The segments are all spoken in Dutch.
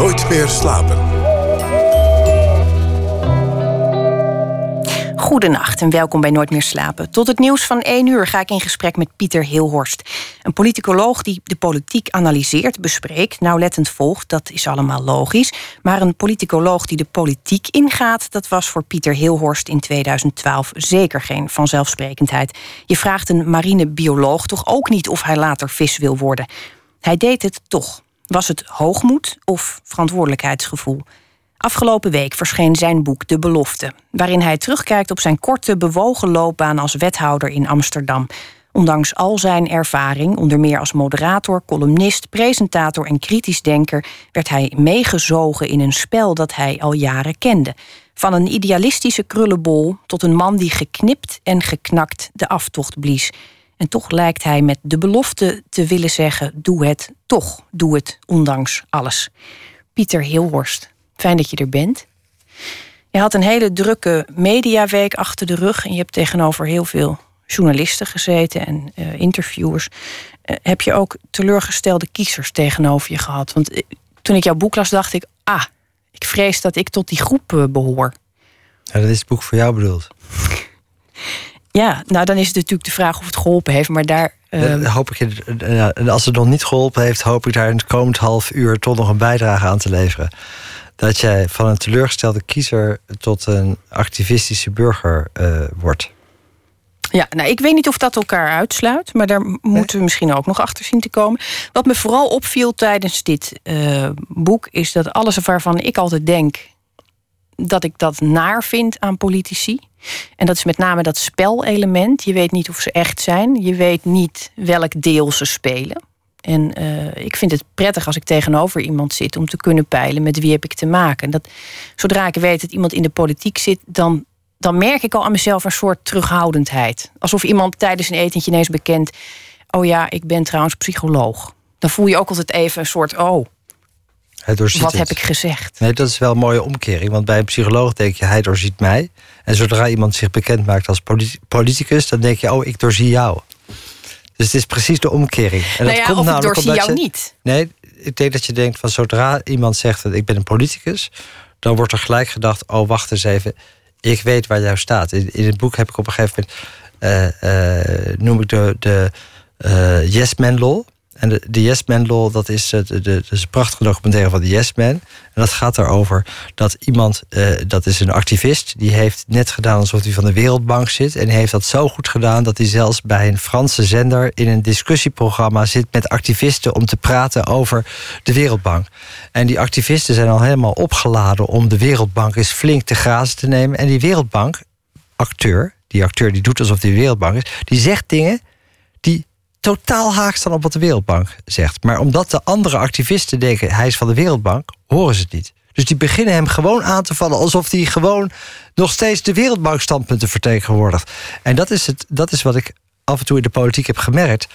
Nooit meer slapen. Goedenacht en welkom bij Nooit meer slapen. Tot het nieuws van 1 uur ga ik in gesprek met Pieter Hilhorst. Een politicoloog die de politiek analyseert, bespreekt, nauwlettend volgt, dat is allemaal logisch. Maar een politicoloog die de politiek ingaat, dat was voor Pieter Hilhorst in 2012 zeker geen vanzelfsprekendheid. Je vraagt een marinebioloog toch ook niet of hij later vis wil worden. Hij deed het toch. Was het hoogmoed of verantwoordelijkheidsgevoel? Afgelopen week verscheen zijn boek De Belofte, waarin hij terugkijkt op zijn korte, bewogen loopbaan als wethouder in Amsterdam. Ondanks al zijn ervaring, onder meer als moderator, columnist, presentator en kritisch denker, werd hij meegezogen in een spel dat hij al jaren kende. Van een idealistische krullenbol tot een man die geknipt en geknakt de aftocht blies. En toch lijkt hij met de belofte te willen zeggen: doe het toch, doe het ondanks alles. Pieter Hilhorst, fijn dat je er bent. Je had een hele drukke mediaweek achter de rug en je hebt tegenover heel veel journalisten gezeten en uh, interviewers. Uh, heb je ook teleurgestelde kiezers tegenover je gehad? Want uh, toen ik jouw boek las, dacht ik: ah, ik vrees dat ik tot die groep behoor. Ja, dat is het boek voor jou bedoeld. Ja, nou dan is het natuurlijk de vraag of het geholpen heeft, maar daar. Uh, hoop ik, als het nog niet geholpen heeft, hoop ik daar in het komend half uur toch nog een bijdrage aan te leveren. Dat jij van een teleurgestelde kiezer tot een activistische burger uh, wordt. Ja, nou, ik weet niet of dat elkaar uitsluit, maar daar moeten we misschien ook nog achter zien te komen. Wat me vooral opviel tijdens dit uh, boek is dat alles waarvan ik altijd denk dat ik dat naar vind aan politici. En dat is met name dat spelelement. Je weet niet of ze echt zijn. Je weet niet welk deel ze spelen. En uh, ik vind het prettig als ik tegenover iemand zit om te kunnen peilen met wie heb ik te maken. Dat, zodra ik weet dat iemand in de politiek zit, dan, dan merk ik al aan mezelf een soort terughoudendheid. Alsof iemand tijdens een etentje ineens bekend. Oh ja, ik ben trouwens psycholoog. Dan voel je ook altijd even een soort. Oh, wat het. heb ik gezegd? Nee, dat is wel een mooie omkering. Want bij een psycholoog denk je, hij doorziet mij. En zodra iemand zich bekend maakt als politicus, dan denk je, oh, ik doorzie jou. Dus het is precies de omkering. En nou ja, dat komt of ik doorzie jou je, niet. Nee, ik denk dat je denkt van zodra iemand zegt dat ik ben een politicus, dan wordt er gelijk gedacht, oh, wacht eens even, ik weet waar jou staat. In, in het boek heb ik op een gegeven moment, uh, uh, noem ik de, de uh, Yes Man Law. En de, de Yes Man Law, dat is, de, de, de, een prachtige documentaire van de Yes Man. En dat gaat erover dat iemand, uh, dat is een activist... die heeft net gedaan alsof hij van de Wereldbank zit... en heeft dat zo goed gedaan dat hij zelfs bij een Franse zender... in een discussieprogramma zit met activisten... om te praten over de Wereldbank. En die activisten zijn al helemaal opgeladen... om de Wereldbank eens flink te grazen te nemen. En die Wereldbank, acteur, die acteur die doet alsof hij de Wereldbank is... die zegt dingen die totaal haaks dan op wat de Wereldbank zegt. Maar omdat de andere activisten denken hij is van de Wereldbank, horen ze het niet. Dus die beginnen hem gewoon aan te vallen alsof hij gewoon nog steeds de Wereldbankstandpunten vertegenwoordigt. En dat is, het, dat is wat ik af en toe in de politiek heb gemerkt.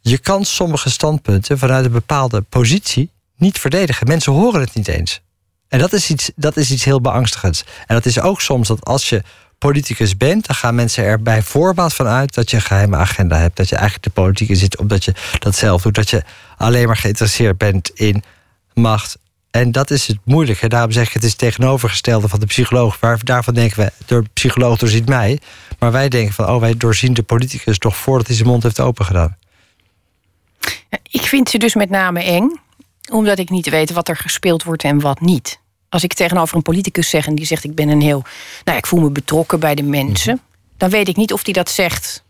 Je kan sommige standpunten vanuit een bepaalde positie niet verdedigen. Mensen horen het niet eens. En dat is iets, dat is iets heel beangstigends. En dat is ook soms dat als je politicus bent, dan gaan mensen er bij voorbaat van uit dat je een geheime agenda hebt. Dat je eigenlijk de politiek in zit omdat je dat zelf doet. Dat je alleen maar geïnteresseerd bent in macht. En dat is het moeilijke. Daarom zeg ik, het is het tegenovergestelde van de psycholoog. Waar, daarvan denken we, de psycholoog doorziet mij. Maar wij denken van, oh, wij doorzien de politicus toch voordat hij zijn mond heeft opengedaan. Ik vind ze dus met name eng, omdat ik niet weet wat er gespeeld wordt en wat niet als ik tegenover een politicus zeg en die zegt: Ik ben een heel. Nou, ik voel me betrokken bij de mensen. Mhm. Dan weet ik niet of die dat zegt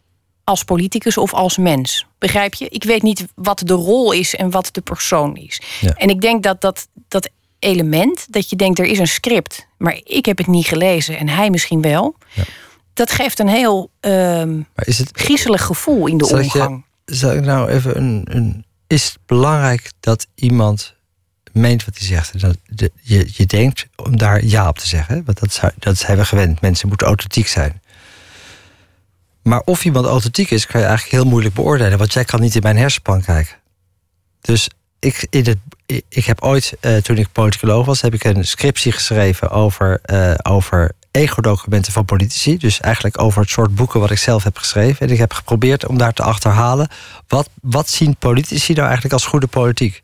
als politicus of als mens. Begrijp je? Ik weet niet wat de rol is en wat de persoon is. En ik denk dat, dat dat element, dat je denkt er is een script, maar ik heb het niet gelezen en hij misschien wel. Ja. Dat geeft een heel is het, griezelig gevoel in de omgang. Je, zal ik nou even een, een. Is het belangrijk dat iemand meent wat hij zegt. Dat, je, je denkt om daar ja op te zeggen. Want dat, dat zijn we gewend. Mensen moeten authentiek zijn. Maar of iemand authentiek is, kan je eigenlijk heel moeilijk beoordelen. Want jij kan niet in mijn hersenpan kijken. Dus ik, in het, ik heb ooit, uh, toen ik politicoloog was, heb ik een scriptie geschreven over, uh, over ego-documenten van politici. Dus eigenlijk over het soort boeken wat ik zelf heb geschreven. En ik heb geprobeerd om daar te achterhalen. Wat, wat zien politici nou eigenlijk als goede politiek?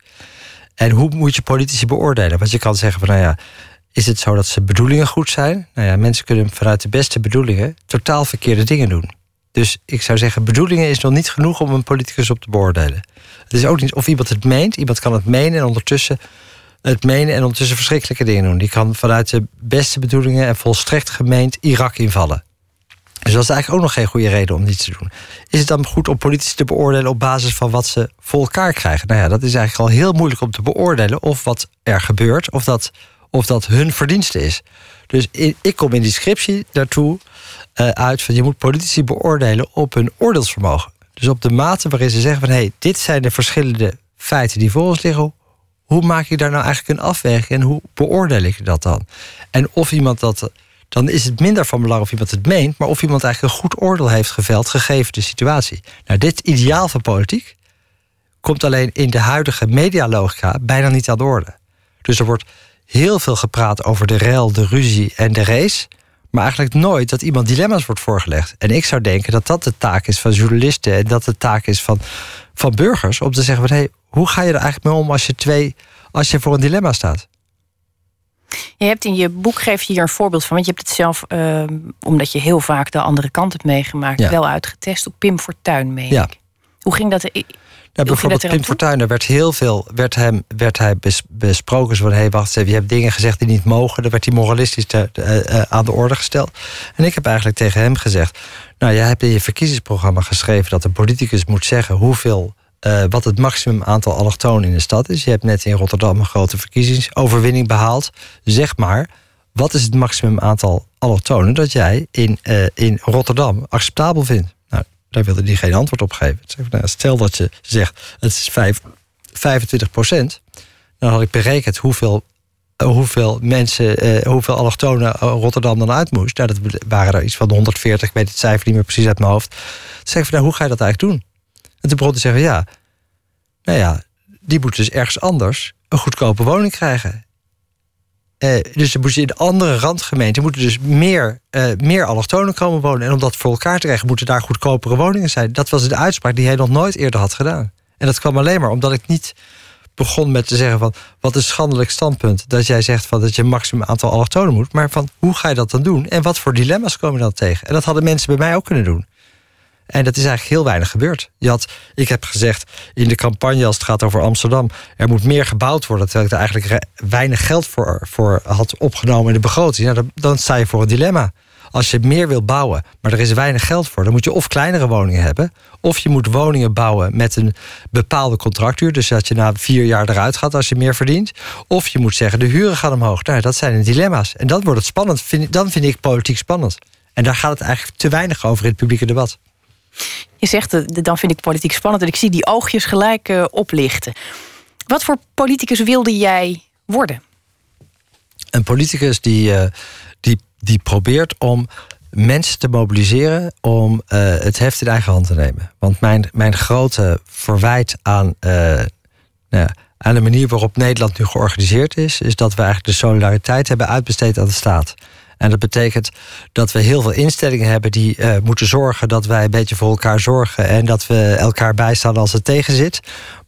En hoe moet je politici beoordelen? Want je kan zeggen van nou ja, is het zo dat ze bedoelingen goed zijn? Nou ja, mensen kunnen vanuit de beste bedoelingen totaal verkeerde dingen doen. Dus ik zou zeggen, bedoelingen is nog niet genoeg om een politicus op te beoordelen. Het is ook niet of iemand het meent. Iemand kan het menen en ondertussen het menen en ondertussen verschrikkelijke dingen doen. Die kan vanuit de beste bedoelingen en volstrekt gemeend Irak invallen. Dus dat is eigenlijk ook nog geen goede reden om niets te doen. Is het dan goed om politici te beoordelen op basis van wat ze voor elkaar krijgen? Nou ja, dat is eigenlijk al heel moeilijk om te beoordelen of wat er gebeurt, of dat, of dat hun verdienste is. Dus ik kom in die scriptie daartoe uh, uit van je moet politici beoordelen op hun oordeelsvermogen. Dus op de mate waarin ze zeggen van hé, hey, dit zijn de verschillende feiten die voor ons liggen. Hoe maak ik daar nou eigenlijk een afweging en hoe beoordeel ik dat dan? En of iemand dat dan is het minder van belang of iemand het meent, maar of iemand eigenlijk een goed oordeel heeft geveld gegeven de situatie. Nou, dit ideaal van politiek komt alleen in de huidige medialogica bijna niet aan de orde. Dus er wordt heel veel gepraat over de rel, de ruzie en de race. Maar eigenlijk nooit dat iemand dilemma's wordt voorgelegd. En ik zou denken dat dat de taak is van journalisten en dat de taak is van, van burgers. Om te zeggen: van, hey, hoe ga je er eigenlijk mee om als je, twee, als je voor een dilemma staat? Je hebt in je boek geef je hier een voorbeeld van. Want je hebt het zelf, ehm, omdat je heel vaak de andere kant hebt meegemaakt, wel uitgetest op Pim Fortuyn mee. Ja. Hoe ging dat? Nou, bijvoorbeeld Pim Fortuyn, er werd heel veel werd hem, werd hij besproken. Zo van, hé, hey, wacht even, je hebt dingen gezegd die niet mogen. Dan werd hij moralistisch te, uh, aan de orde gesteld. En ik heb eigenlijk tegen hem gezegd... nou, jij hebt in je verkiezingsprogramma geschreven... dat een politicus moet zeggen hoeveel uh, wat het maximum aantal allochtonen in de stad is. Je hebt net in Rotterdam een grote verkiezingsoverwinning behaald. Zeg maar, wat is het maximum aantal allochtonen dat jij in, uh, in Rotterdam acceptabel vindt? Nou, daar wilde hij geen antwoord op geven. Nou, stel dat je zegt, het is 5, 25 procent. Dan had ik berekend hoeveel, uh, hoeveel mensen, hoeveel allochtonen Rotterdam dan uit moest. Nou, dat waren er iets van 140, ik weet het cijfer niet meer precies uit mijn hoofd. Dan zeg ik, nou, hoe ga je dat eigenlijk doen? En toen te zeggen, ja, nou ja, die moeten dus ergens anders een goedkope woning krijgen. Eh, dus dan moeten in andere randgemeenten moeten dus meer, uh, meer allochtonen komen wonen. En om dat voor elkaar te krijgen, moeten daar goedkopere woningen zijn. Dat was de uitspraak die hij nog nooit eerder had gedaan. En dat kwam alleen maar omdat ik niet begon met te zeggen van wat een schandelijk standpunt dat jij zegt van dat je een maximum aantal allochtonen moet, maar van hoe ga je dat dan doen en wat voor dilemma's komen dan tegen? En dat hadden mensen bij mij ook kunnen doen. En dat is eigenlijk heel weinig gebeurd. Je ik heb gezegd in de campagne als het gaat over Amsterdam... er moet meer gebouwd worden, terwijl ik er eigenlijk weinig geld voor, voor had opgenomen in de begroting. dan, dan sta je voor een dilemma. Als je meer wil bouwen, maar er is weinig geld voor... dan moet je of kleinere woningen hebben... of je moet woningen bouwen met een bepaalde contractuur... dus dat je na vier jaar eruit gaat als je meer verdient. Of je moet zeggen, de huren gaan omhoog. Nou, dat zijn de dilemma's. En dan wordt het spannend. Dan vind ik politiek spannend. En daar gaat het eigenlijk te weinig over in het publieke debat. Je zegt, eh, dan vind ik politiek spannend en ik zie die oogjes gelijk uh, oplichten. Wat voor politicus wilde jij worden? Een politicus die, uh, die, die probeert om mensen te mobiliseren om het heft in eigen hand te nemen. Want mijn, mijn grote verwijt aan, nou, aan de manier waarop Nederland nu georganiseerd is, is dat we eigenlijk de solidariteit hebben uitbesteed aan de staat. En dat betekent dat we heel veel instellingen hebben die uh, moeten zorgen dat wij een beetje voor elkaar zorgen en dat we elkaar bijstaan als het tegen zit.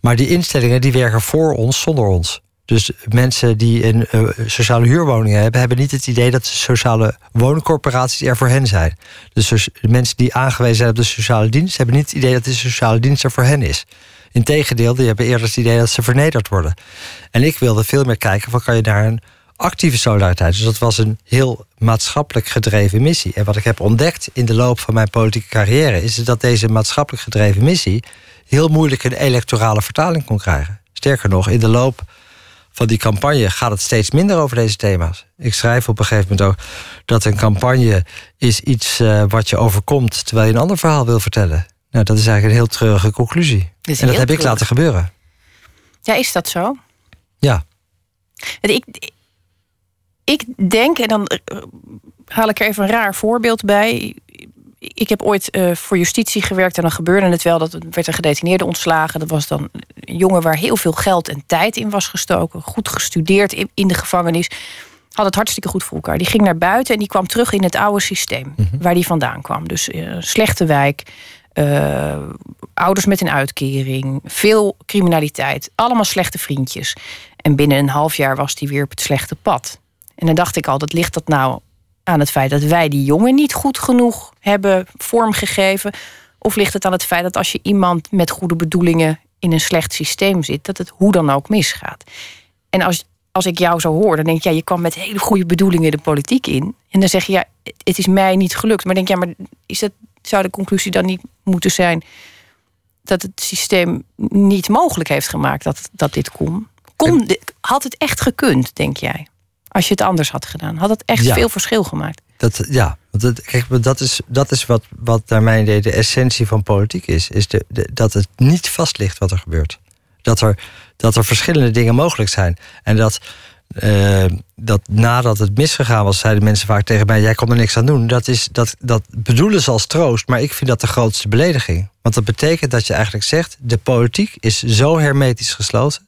Maar die instellingen die werken voor ons zonder ons. Dus mensen die een uh, sociale huurwoningen hebben, hebben niet het idee dat de sociale woningcorporaties er voor hen zijn. Dus mensen die aangewezen zijn op de sociale dienst, hebben niet het idee dat de sociale dienst er voor hen is. Integendeel, die hebben eerder het idee dat ze vernederd worden. En ik wilde veel meer kijken van kan je daar een actieve solidariteit. Dus dat was een heel maatschappelijk gedreven missie. En wat ik heb ontdekt in de loop van mijn politieke carrière... is dat deze maatschappelijk gedreven missie... heel moeilijk een electorale vertaling kon krijgen. Sterker nog, in de loop van die campagne gaat het steeds minder over deze thema's. Ik schrijf op een gegeven moment ook dat een campagne is iets uh, wat je overkomt terwijl je een ander verhaal wil vertellen. Nou, dat is eigenlijk een heel treurige conclusie. En dat heb ik laten gebeuren. Ja, is dat zo? Ja. Ik, ik denk, en dan eh, haal ik er even een raar voorbeeld bij. Ik heb ooit uh, voor justitie gewerkt en dan gebeurde het wel dat werd een gedetineerde ontslagen. Dat was dan een jongen waar heel veel geld en tijd in was gestoken, goed gestudeerd in, in de gevangenis. Had het hartstikke goed voor elkaar. Die ging naar buiten en die kwam terug in het oude systeem mhm. waar die vandaan kwam. Dus uh, slechte wijk, eh, ouders met een uitkering, veel criminaliteit, allemaal slechte vriendjes. En binnen een half jaar was hij weer op het slechte pad. En dan dacht ik al, dat ligt dat nou aan het feit dat wij die jongen niet goed genoeg hebben vormgegeven? Of ligt het aan het feit dat als je iemand met goede bedoelingen in een slecht systeem zit, dat het hoe dan ook misgaat? En als, als ik jou zo hoor, dan denk ik, ja, je kwam met hele goede bedoelingen de politiek in. En dan zeg je, ja, het is mij niet gelukt. Maar denk je, ja, maar is dat, zou de conclusie dan niet moeten zijn dat het systeem niet mogelijk heeft gemaakt dat, dat dit kon? kon had het echt gekund, denk jij? Als je het anders had gedaan, had het echt veel verschil gemaakt? Dat, ja, dat, kijk, dat is, dat is wat, wat naar mijn idee de essentie van politiek is. is de, dat het niet vast ligt wat er gebeurt. Dat er, dat er verschillende dingen mogelijk zijn. En dat, uh, dat nadat het misgegaan was, zeiden mensen vaak tegen mij: Jij kon er niks aan doen. Dat, is, dat, dat bedoelen ze als troost, maar ik vind dat de grootste belediging. Want dat betekent dat je eigenlijk zegt: De politiek is zo hermetisch gesloten,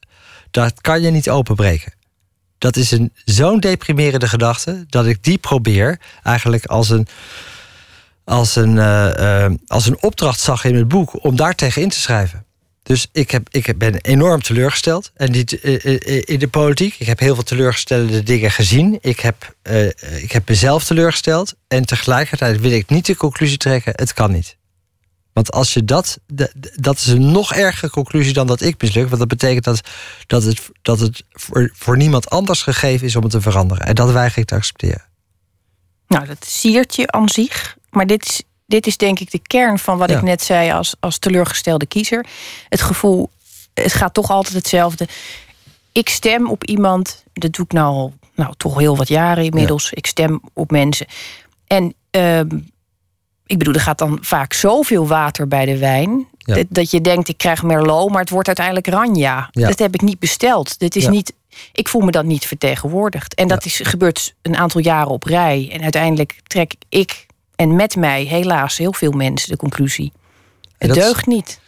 dat kan je niet openbreken. Dat is een zo'n deprimerende gedachte dat ik die probeer eigenlijk als een, als een, uh, uh, als een opdracht zag in het boek om daar tegen in te schrijven. Dus ik, heb, ik ben enorm teleurgesteld en niet, in de politiek. Ik heb heel veel teleurgestelde dingen gezien. Ik heb, ik heb mezelf teleurgesteld. En tegelijkertijd wil ik niet de conclusie trekken: het kan niet. Want als je dat, dat is een nog ergere conclusie dan dat ik misluk. Want dat betekent dat, dat het, dat het voor, voor niemand anders gegeven is om het te veranderen. En dat weiger ik te accepteren. Nou, dat siert je aan zich. Maar dit is, dit is denk ik de kern van wat ik net zei als, als teleurgestelde kiezer. Het gevoel, het gaat toch altijd hetzelfde. Ik stem op iemand, dat doe ik nou, nou toch heel wat jaren inmiddels. Ik stem op mensen. En uh, ik bedoel, er gaat dan vaak zoveel water bij de wijn. Dat, dat, je denkt, ik krijg Merlot, maar het wordt uiteindelijk Ranja. Dat heb ik niet besteld. Dit is niet, ik voel me dan niet vertegenwoordigd. En dat is gebeurd een aantal jaren op rij. En uiteindelijk trek ik en met mij helaas heel veel mensen de conclusie. Het deugt niet.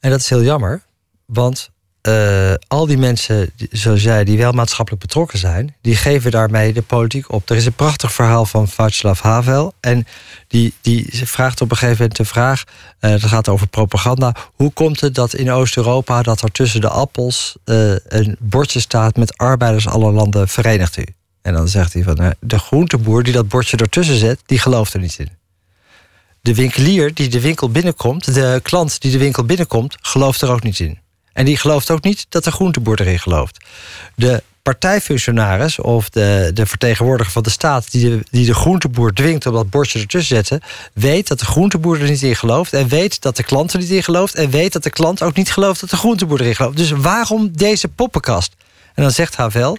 En dat is heel jammer, want uh, al die mensen, zoals jij, die wel maatschappelijk betrokken zijn, die geven daarmee de politiek op. Er is een prachtig verhaal van Václav Havel. En die, die vraagt op een gegeven moment de vraag: uh, dat gaat over propaganda. Hoe komt het dat in Oost-Europa dat er tussen de appels uh, een bordje staat met arbeiders alle landen verenigt u? En dan zegt hij van de groenteboer die dat bordje ertussen zet, die gelooft er niet in. De winkelier die de winkel binnenkomt, de klant die de winkel binnenkomt, gelooft er ook niet in. En die gelooft ook niet dat de groenteboer erin gelooft. De partijfunctionaris of de, de vertegenwoordiger van de staat... Die de, die de groenteboer dwingt om dat bordje ertussen te zetten... weet dat de groenteboer er niet in gelooft... en weet dat de klant er niet in gelooft... en weet dat de klant ook niet gelooft dat de groenteboer erin gelooft. Dus waarom deze poppenkast? En dan zegt Havel...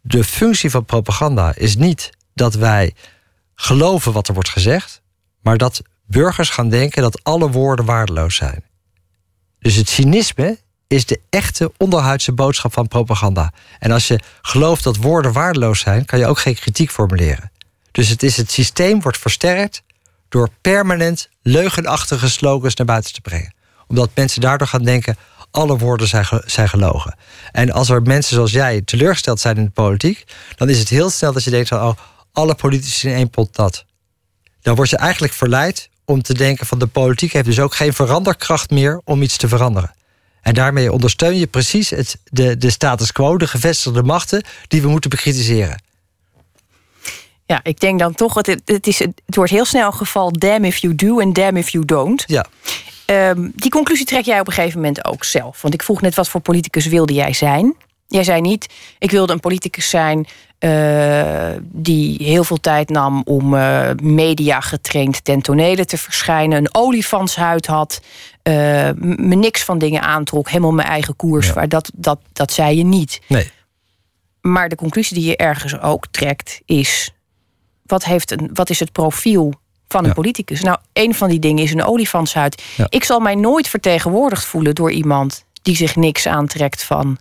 de functie van propaganda is niet dat wij geloven wat er wordt gezegd... maar dat burgers gaan denken dat alle woorden waardeloos zijn. Dus het cynisme is de echte onderhuidse boodschap van propaganda. En als je gelooft dat woorden waardeloos zijn, kan je ook geen kritiek formuleren. Dus het, is het systeem wordt versterkt door permanent leugenachtige slogans naar buiten te brengen. Omdat mensen daardoor gaan denken: alle woorden zijn, zijn gelogen. En als er mensen zoals jij teleurgesteld zijn in de politiek, dan is het heel snel dat je denkt: van, oh, alle politici in één pot dat. Dan word je eigenlijk verleid om te denken van de politiek heeft dus ook geen veranderkracht meer om iets te veranderen. En daarmee ondersteun je precies het, de, de status quo, de gevestigde machten die we moeten bekritiseren. Ja, ik denk dan toch, het, het, is, het wordt heel snel een geval damn if you do en damn if you don't. Ja. Um, die conclusie trek jij op een gegeven moment ook zelf. Want ik vroeg net wat voor politicus wilde jij zijn. Jij zei niet, ik wilde een politicus zijn uh, die heel veel tijd nam om uh, media getraind ten tonele te verschijnen, een olifantshuid had, uh, me niks van dingen aantrok, helemaal mijn eigen koers. Ja. Dat, dat, dat zei je niet. Nee. Maar de conclusie die je ergens ook trekt is: wat, heeft een, wat is het profiel van een ja. politicus? Nou, een van die dingen is een olifantshuid. Ja. Ik zal mij nooit vertegenwoordigd voelen door iemand die zich niks aantrekt van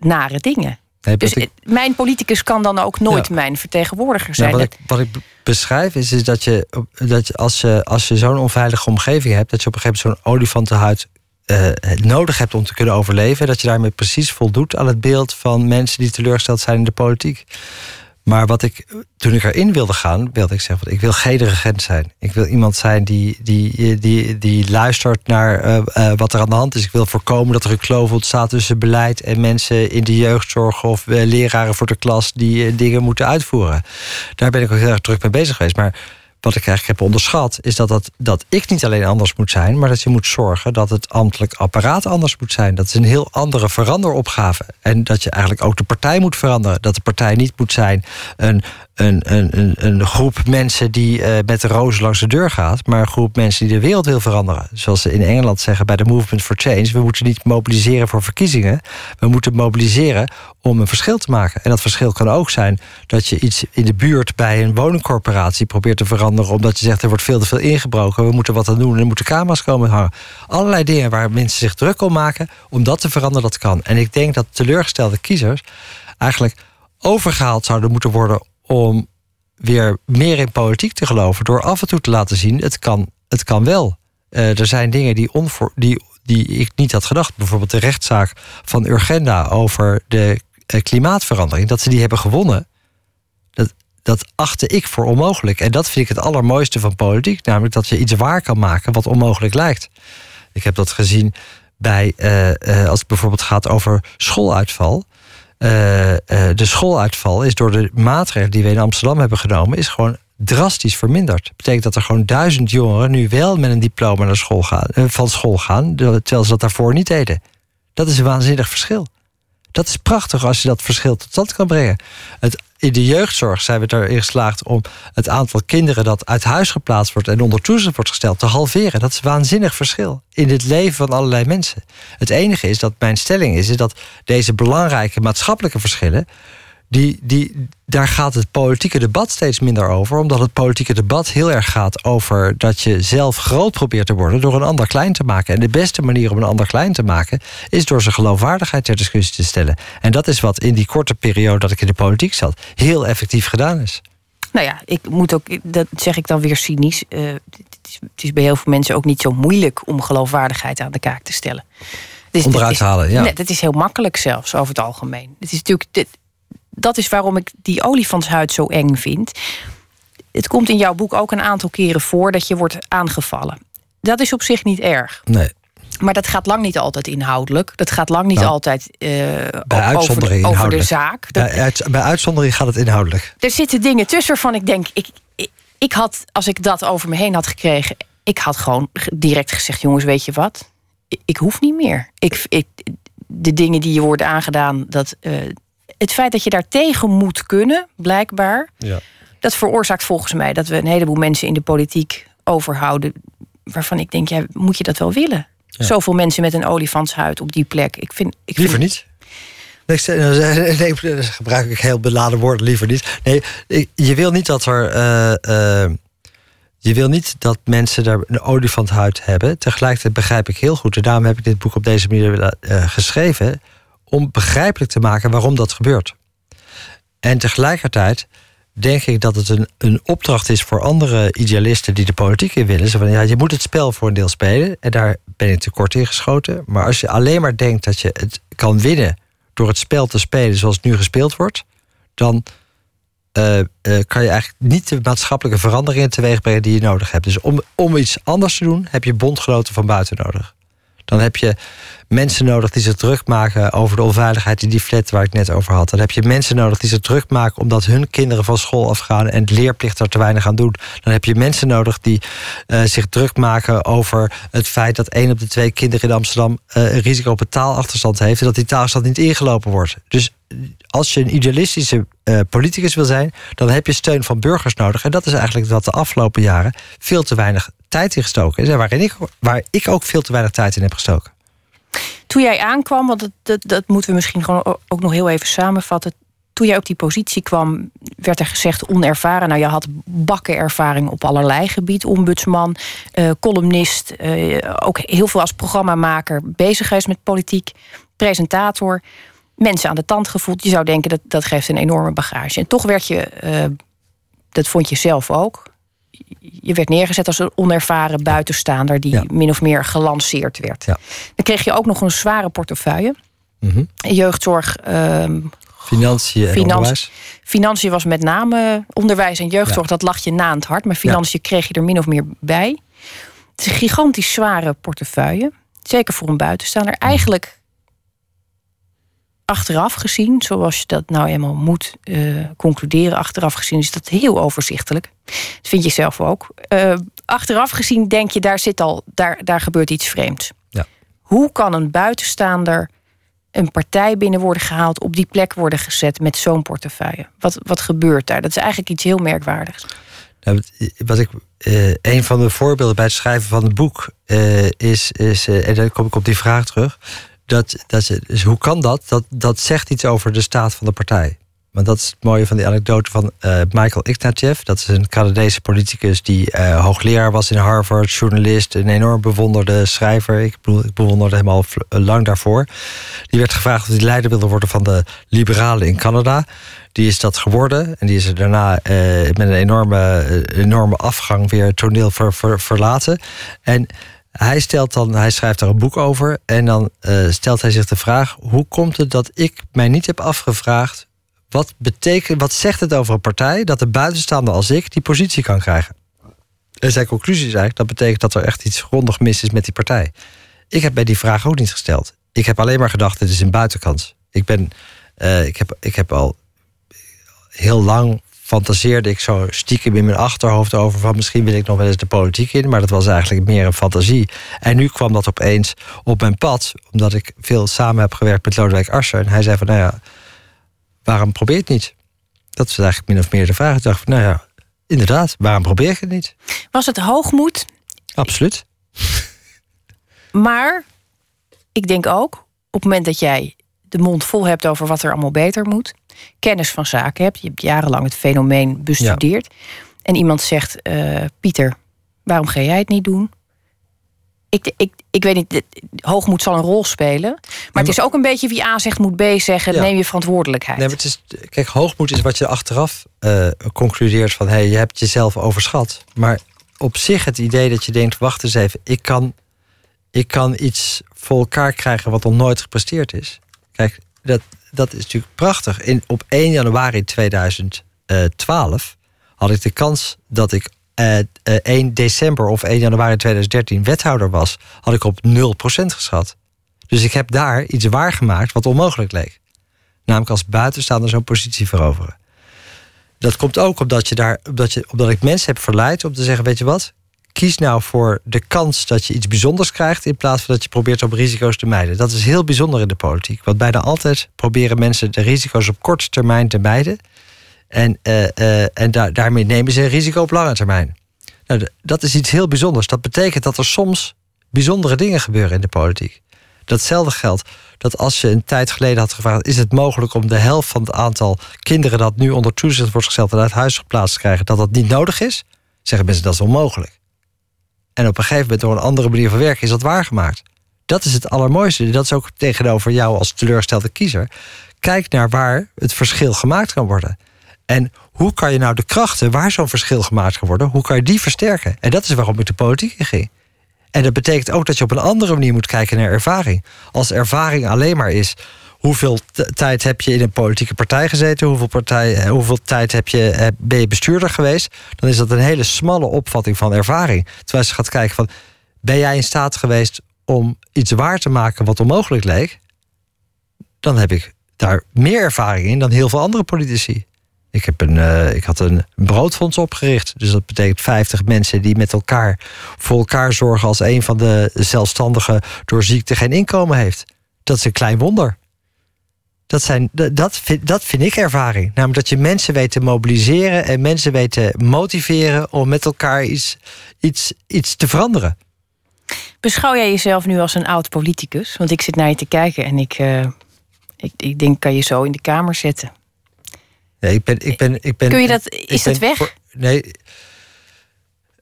nare dingen. Nee, dus ik... mijn politicus kan dan ook nooit ja. mijn vertegenwoordiger zijn. wat, ik, wat, ik, beschrijf is, is dat je, dat je als je, als je zo'n onveilige omgeving hebt, dat je op een gegeven moment zo'n olifantenhuid uh, nodig hebt om te kunnen overleven, dat je daarmee precies voldoet aan het beeld van mensen die teleurgesteld zijn in de politiek. Maar wat ik, toen ik erin wilde gaan, wilde ik zeggen: ik wil geen regent zijn. Ik wil iemand zijn die, die, die, die luistert naar uh, uh, wat er aan de hand is. Ik wil voorkomen dat er een kloof ontstaat tussen beleid en mensen in de jeugdzorg of uh, leraren voor de klas die dingen moeten uitvoeren. Daar ben ik ook heel erg druk mee bezig geweest. Maar wat ik eigenlijk heb onderschat, is dat, dat, dat ik niet alleen anders moet zijn, maar dat je moet zorgen dat het ambtelijk apparaat anders moet zijn. Dat is een heel andere veranderopgave. En dat je eigenlijk ook de partij moet veranderen. Dat de partij niet moet zijn een, een, een, groep mensen die uh, met de roos langs de deur gaat, maar een groep mensen die de wereld wil veranderen. Zoals ze in Engeland zeggen bij de Movement for Change: we moeten niet mobiliseren voor verkiezingen, we moeten mobiliseren om een verschil te maken. En dat verschil kan ook zijn dat je iets in de buurt bij een woningcorporatie probeert te veranderen, omdat je zegt er wordt veel te veel ingebroken, we moeten wat aan doen en er moeten camera's komen hangen. Allerlei dingen waar mensen zich druk om maken om dat te veranderen, dat kan. En ik denk dat teleurgestelde kiezers eigenlijk overgehaald zouden moeten worden om weer meer in politiek te geloven. Door af en toe te laten zien, het kan, het kan wel. Uh, er zijn dingen die, die, die ik niet had gedacht. Bijvoorbeeld de rechtszaak van Urgenda over de uh, klimaatverandering. Dat ze die hebben gewonnen. Dat, dat achtte ik voor onmogelijk. En dat vind ik het allermooiste van politiek. Namelijk dat je iets waar kan maken wat onmogelijk lijkt. Ik heb dat gezien bij, uh, als het bijvoorbeeld gaat over schooluitval. Uh, uh, de schooluitval is door de maatregelen die we in Amsterdam hebben genomen, is gewoon drastisch verminderd. Dat betekent dat er gewoon duizend jongeren nu wel met een diploma naar school gaan, uh, van school gaan, terwijl ze dat daarvoor niet deden. Dat is een waanzinnig verschil. Dat is prachtig als je dat verschil tot stand kan brengen. Het, in de jeugdzorg zijn we erin geslaagd om het aantal kinderen dat uit huis geplaatst wordt en onder toezicht wordt gesteld te halveren. Dat is een waanzinnig verschil in het leven van allerlei mensen. Het enige is dat mijn stelling is, is dat deze belangrijke maatschappelijke verschillen die, die, daar gaat het politieke debat steeds minder over. Omdat het politieke debat heel erg gaat over dat je zelf groot probeert te worden door een ander klein te maken. En de beste manier om een ander klein te maken is door zijn geloofwaardigheid ter discussie te stellen. En dat is wat in die korte periode dat ik in de politiek zat heel effectief gedaan is. Nou ja, ik moet ook, dat zeg ik dan weer cynisch. Uh, het, is, het, is, bij heel veel mensen ook niet zo moeilijk om geloofwaardigheid aan de kaak te stellen. Dus Onderuit halen, ja. Nee, dat is heel makkelijk zelfs over het algemeen. Het is natuurlijk, dit, dat is waarom ik die olifantshuid zo eng vind. Het komt in jouw boek ook een aantal keren voor dat je wordt aangevallen. Dat is op zich niet erg. Nee. Maar dat gaat lang niet altijd inhoudelijk. Dat gaat lang niet nou, altijd uh, bij uitzondering over, over de zaak. Dat, bij, uit, bij, uitzondering gaat het inhoudelijk. Er zitten dingen tussen waarvan ik denk... Ik, ik, ik, had, als ik dat over me heen had gekregen... ik had gewoon direct gezegd... jongens, weet je wat? Ik, ik hoef niet meer. Ik, ik, de dingen die je worden aangedaan... dat, uh, het feit dat je daar tegen moet kunnen, blijkbaar, ja. dat veroorzaakt volgens mij dat we een heleboel mensen in de politiek overhouden. Waarvan ik denk, ja, moet je dat wel willen? Zoveel mensen met een olifantshuid op die plek. Ik vind, ik Liever niet. Nee, nee, nee, gebruik ik heel beladen woorden, liever niet. Nee, je wil niet dat er. Uh, uh, je wil niet dat mensen daar een olifantshuid hebben. Tegelijkertijd begrijp ik heel goed, en daarom heb ik dit boek op deze manier uh, geschreven om begrijpelijk te maken waarom dat gebeurt. En tegelijkertijd denk ik dat het een, een opdracht is voor andere idealisten die de politiek in willen. Zo van, ja, je moet het spel voor een deel spelen. En daar ben ik tekort in geschoten. Maar als je alleen maar denkt dat je het kan winnen door het spel te spelen zoals het nu gespeeld wordt, dan uh, uh, kan je eigenlijk niet de maatschappelijke veranderingen teweeg brengen die je nodig hebt. Dus om, om iets anders te doen, heb je bondgenoten van buiten nodig. Dan heb je mensen nodig die zich druk maken over de onveiligheid in die flat waar ik net over had. Dan heb je mensen nodig die zich druk maken omdat hun kinderen van school afgaan en het leerplicht er te weinig aan doen. Dan heb je mensen nodig die uh, zich druk maken over het feit dat één op de twee kinderen in Amsterdam uh, een risico op een taalachterstand heeft en dat die taalachterstand niet ingelopen wordt. Dus als je een idealistische politicus wil zijn, dan heb je steun van burgers nodig. En dat is eigenlijk wat de afgelopen jaren veel te weinig tijd in gestoken is. En waarin ik, waar ik ook veel te weinig tijd in heb gestoken. Toen jij aankwam, want dat, dat, dat moeten we misschien gewoon ook nog heel even samenvatten. Toen jij op die positie kwam, werd er gezegd onervaren. Nou, je had bakken ervaring op allerlei gebied. Ombudsman, uh, columnist, uh, ook heel veel als programmamaker bezig geweest met politiek, presentator. Mensen aan de tand gevoeld. Je zou denken dat dat geeft een enorme bagage. En toch werd je, uh, dat vond je zelf ook, je werd neergezet als een onervaren buitenstaander die min of meer gelanceerd werd. Ja. Dan kreeg je ook nog een zware portefeuille. Mm Jeugdzorg, um, Financiën en onderwijs. Financiën was met name onderwijs en jeugdzorg. Dat lag je na het hart. Maar financiën kreeg je er min of meer bij. Het is een gigantisch zware portefeuille. Zeker voor een buitenstaander. Eigenlijk achteraf gezien, zoals je dat nou eenmaal moet uh, concluderen, achteraf gezien is dat heel overzichtelijk. Dat vind je zelf ook. Uh, achteraf gezien denk je, daar zit al, daar, daar gebeurt iets vreemds. Ja. Hoe kan een buitenstaander een partij binnen worden gehaald, op die plek worden gezet met zo'n portefeuille? Wat, wat gebeurt daar? Dat is eigenlijk iets heel merkwaardigs. Nou, wat ik, uh, een van de voorbeelden bij het schrijven van het boek is, is en dan kom ik op die vraag terug dat, dat dus hoe kan dat? dat? Dat zegt iets over de staat van de partij. Want dat is het mooie van die anekdote van uh, Michael Ignatieff. Dat is een Canadese politicus die uh, hoogleraar was in Harvard, journalist, een enorm bewonderde schrijver. Ik, ik bewonderde hem al lang daarvoor. Die werd gevraagd of hij leider wilde worden van de liberalen in Canada. Die is dat geworden en die is er daarna met een enorme, enorme afgang weer toneel ver, ver, verlaten. En hij, stelt dan, hij schrijft daar een boek over en dan uh, stelt hij zich de vraag: hoe komt het dat ik mij niet heb afgevraagd wat, betekent, wat zegt het over een partij dat de buitenstaander als ik die positie kan krijgen? En zijn conclusie is eigenlijk dat betekent dat er echt iets grondig mis is met die partij. Ik heb bij die vraag ook niet gesteld. Ik heb alleen maar gedacht: dit is een buitenkans. Ik, ben, uh, ik, heb, ik heb al heel lang fantaseerde ik zo stiekem in mijn achterhoofd over van misschien wil ik nog wel eens de politiek in, maar dat was eigenlijk meer een fantasie. En nu kwam dat opeens op mijn pad, omdat ik veel samen heb gewerkt met Lodewijk Asscher. En hij zei van, nou ja, waarom probeer je het niet? Dat is eigenlijk min of meer de vraag. Ik dacht van, nou ja, inderdaad, waarom probeer ik het niet? Was het hoogmoed? Absoluut. Maar ik denk ook, op het moment dat jij de mond vol hebt over wat er allemaal beter moet, kennis van zaken hebt, je hebt jarenlang het fenomeen bestudeerd, en iemand zegt: uh, Pieter, waarom ga jij het niet doen? Ik, ik, ik weet niet, hoogmoed zal een rol spelen. Maar, het is ook een beetje wie A zegt, moet B zeggen. Neem je verantwoordelijkheid. Nee, maar het is, kijk, hoogmoed is wat je achteraf uh, concludeert van... hé, hey, je hebt jezelf overschat. Maar op zich het idee dat je denkt... wacht eens even, ik kan, ik kan iets voor elkaar krijgen... wat nog nooit gepresteerd is. Kijk, dat, dat is natuurlijk prachtig. In, op 1 januari 2012 had ik de kans dat ik uh, uh, 1 december of 1 januari 2013 wethouder was, had ik op 0% geschat. Dus ik heb daar iets waargemaakt wat onmogelijk leek. Namelijk als buitenstaander zo'n positie veroveren. Dat komt ook omdat, je daar, omdat, je, omdat ik mensen heb verleid om te zeggen: Weet je wat, kies nou voor de kans dat je iets bijzonders krijgt... in plaats van dat je probeert om risico's te mijden. Dat is heel bijzonder in de politiek. Want bijna altijd proberen mensen de risico's op korte termijn te mijden. En, uh, uh, en da daarmee nemen ze een risico op lange termijn. Nou, dat is iets heel bijzonders. Dat betekent dat er soms bijzondere dingen gebeuren in de politiek. Datzelfde geldt dat als je een tijd geleden had gevraagd... is het mogelijk om de helft van het aantal kinderen... dat nu onder toezicht wordt gesteld en uit huis geplaatst te krijgen... dat dat niet nodig is? Zeggen mensen dat is onmogelijk. En op een gegeven moment door een andere manier van werken is dat waargemaakt. Dat is het allermooiste. Dat is ook tegenover jou als teleurgestelde kiezer. Kijk naar waar het verschil gemaakt kan worden. En hoe kan je nou de krachten waar zo'n verschil gemaakt kan worden, hoe kan je die versterken? En dat is waarom ik de politiek in ging. En dat betekent ook dat je op een andere manier moet kijken naar ervaring. Als ervaring alleen maar is hoeveel tijd heb je in een politieke partij gezeten? Hoeveel, partij, eh, hoeveel tijd heb je, eh, ben je bestuurder geweest? Dan is dat een hele smalle opvatting van ervaring. Terwijl je gaat kijken van... ben jij in staat geweest om iets waar te maken wat onmogelijk leek? Dan heb ik daar meer ervaring in dan heel veel andere politici. Ik, heb een, uh, ik had een broodfonds opgericht. Dus dat betekent 50 mensen die met elkaar voor elkaar zorgen als een van de zelfstandigen door ziekte geen inkomen heeft. Dat is een klein wonder. Dat, zijn, dat, vind, dat vind ik ervaring. Namelijk dat je mensen weet te mobiliseren en mensen weet te motiveren om met elkaar iets, iets, iets te veranderen. Beschouw jij jezelf nu als een oud politicus? Want ik zit naar je te kijken en ik, uh, ik, ik denk, kan je zo in de kamer zetten? Nee, ik ben. Ik ben, ik ben Kun je dat, is dat weg? nee,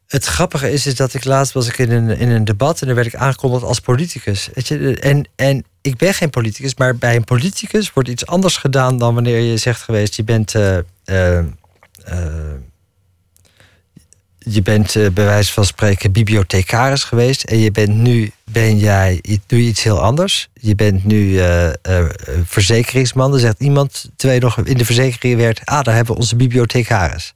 het grappige is, is dat ik laatst was ik in een, in een debat en daar werd ik aangekondigd als politicus. Weet je? En, en ik ben geen politicus, maar bij een politicus wordt iets anders gedaan dan wanneer je zegt geweest, je bent. Uh, uh, je bent uh, bij wijze van spreken bibliothecaris geweest. En je bent nu ben jij, doe iets heel anders. Je bent nu uh, verzekeringsman. Dan zegt iemand, je nog in de verzekering werd... ah, daar hebben we onze bibliothecaris.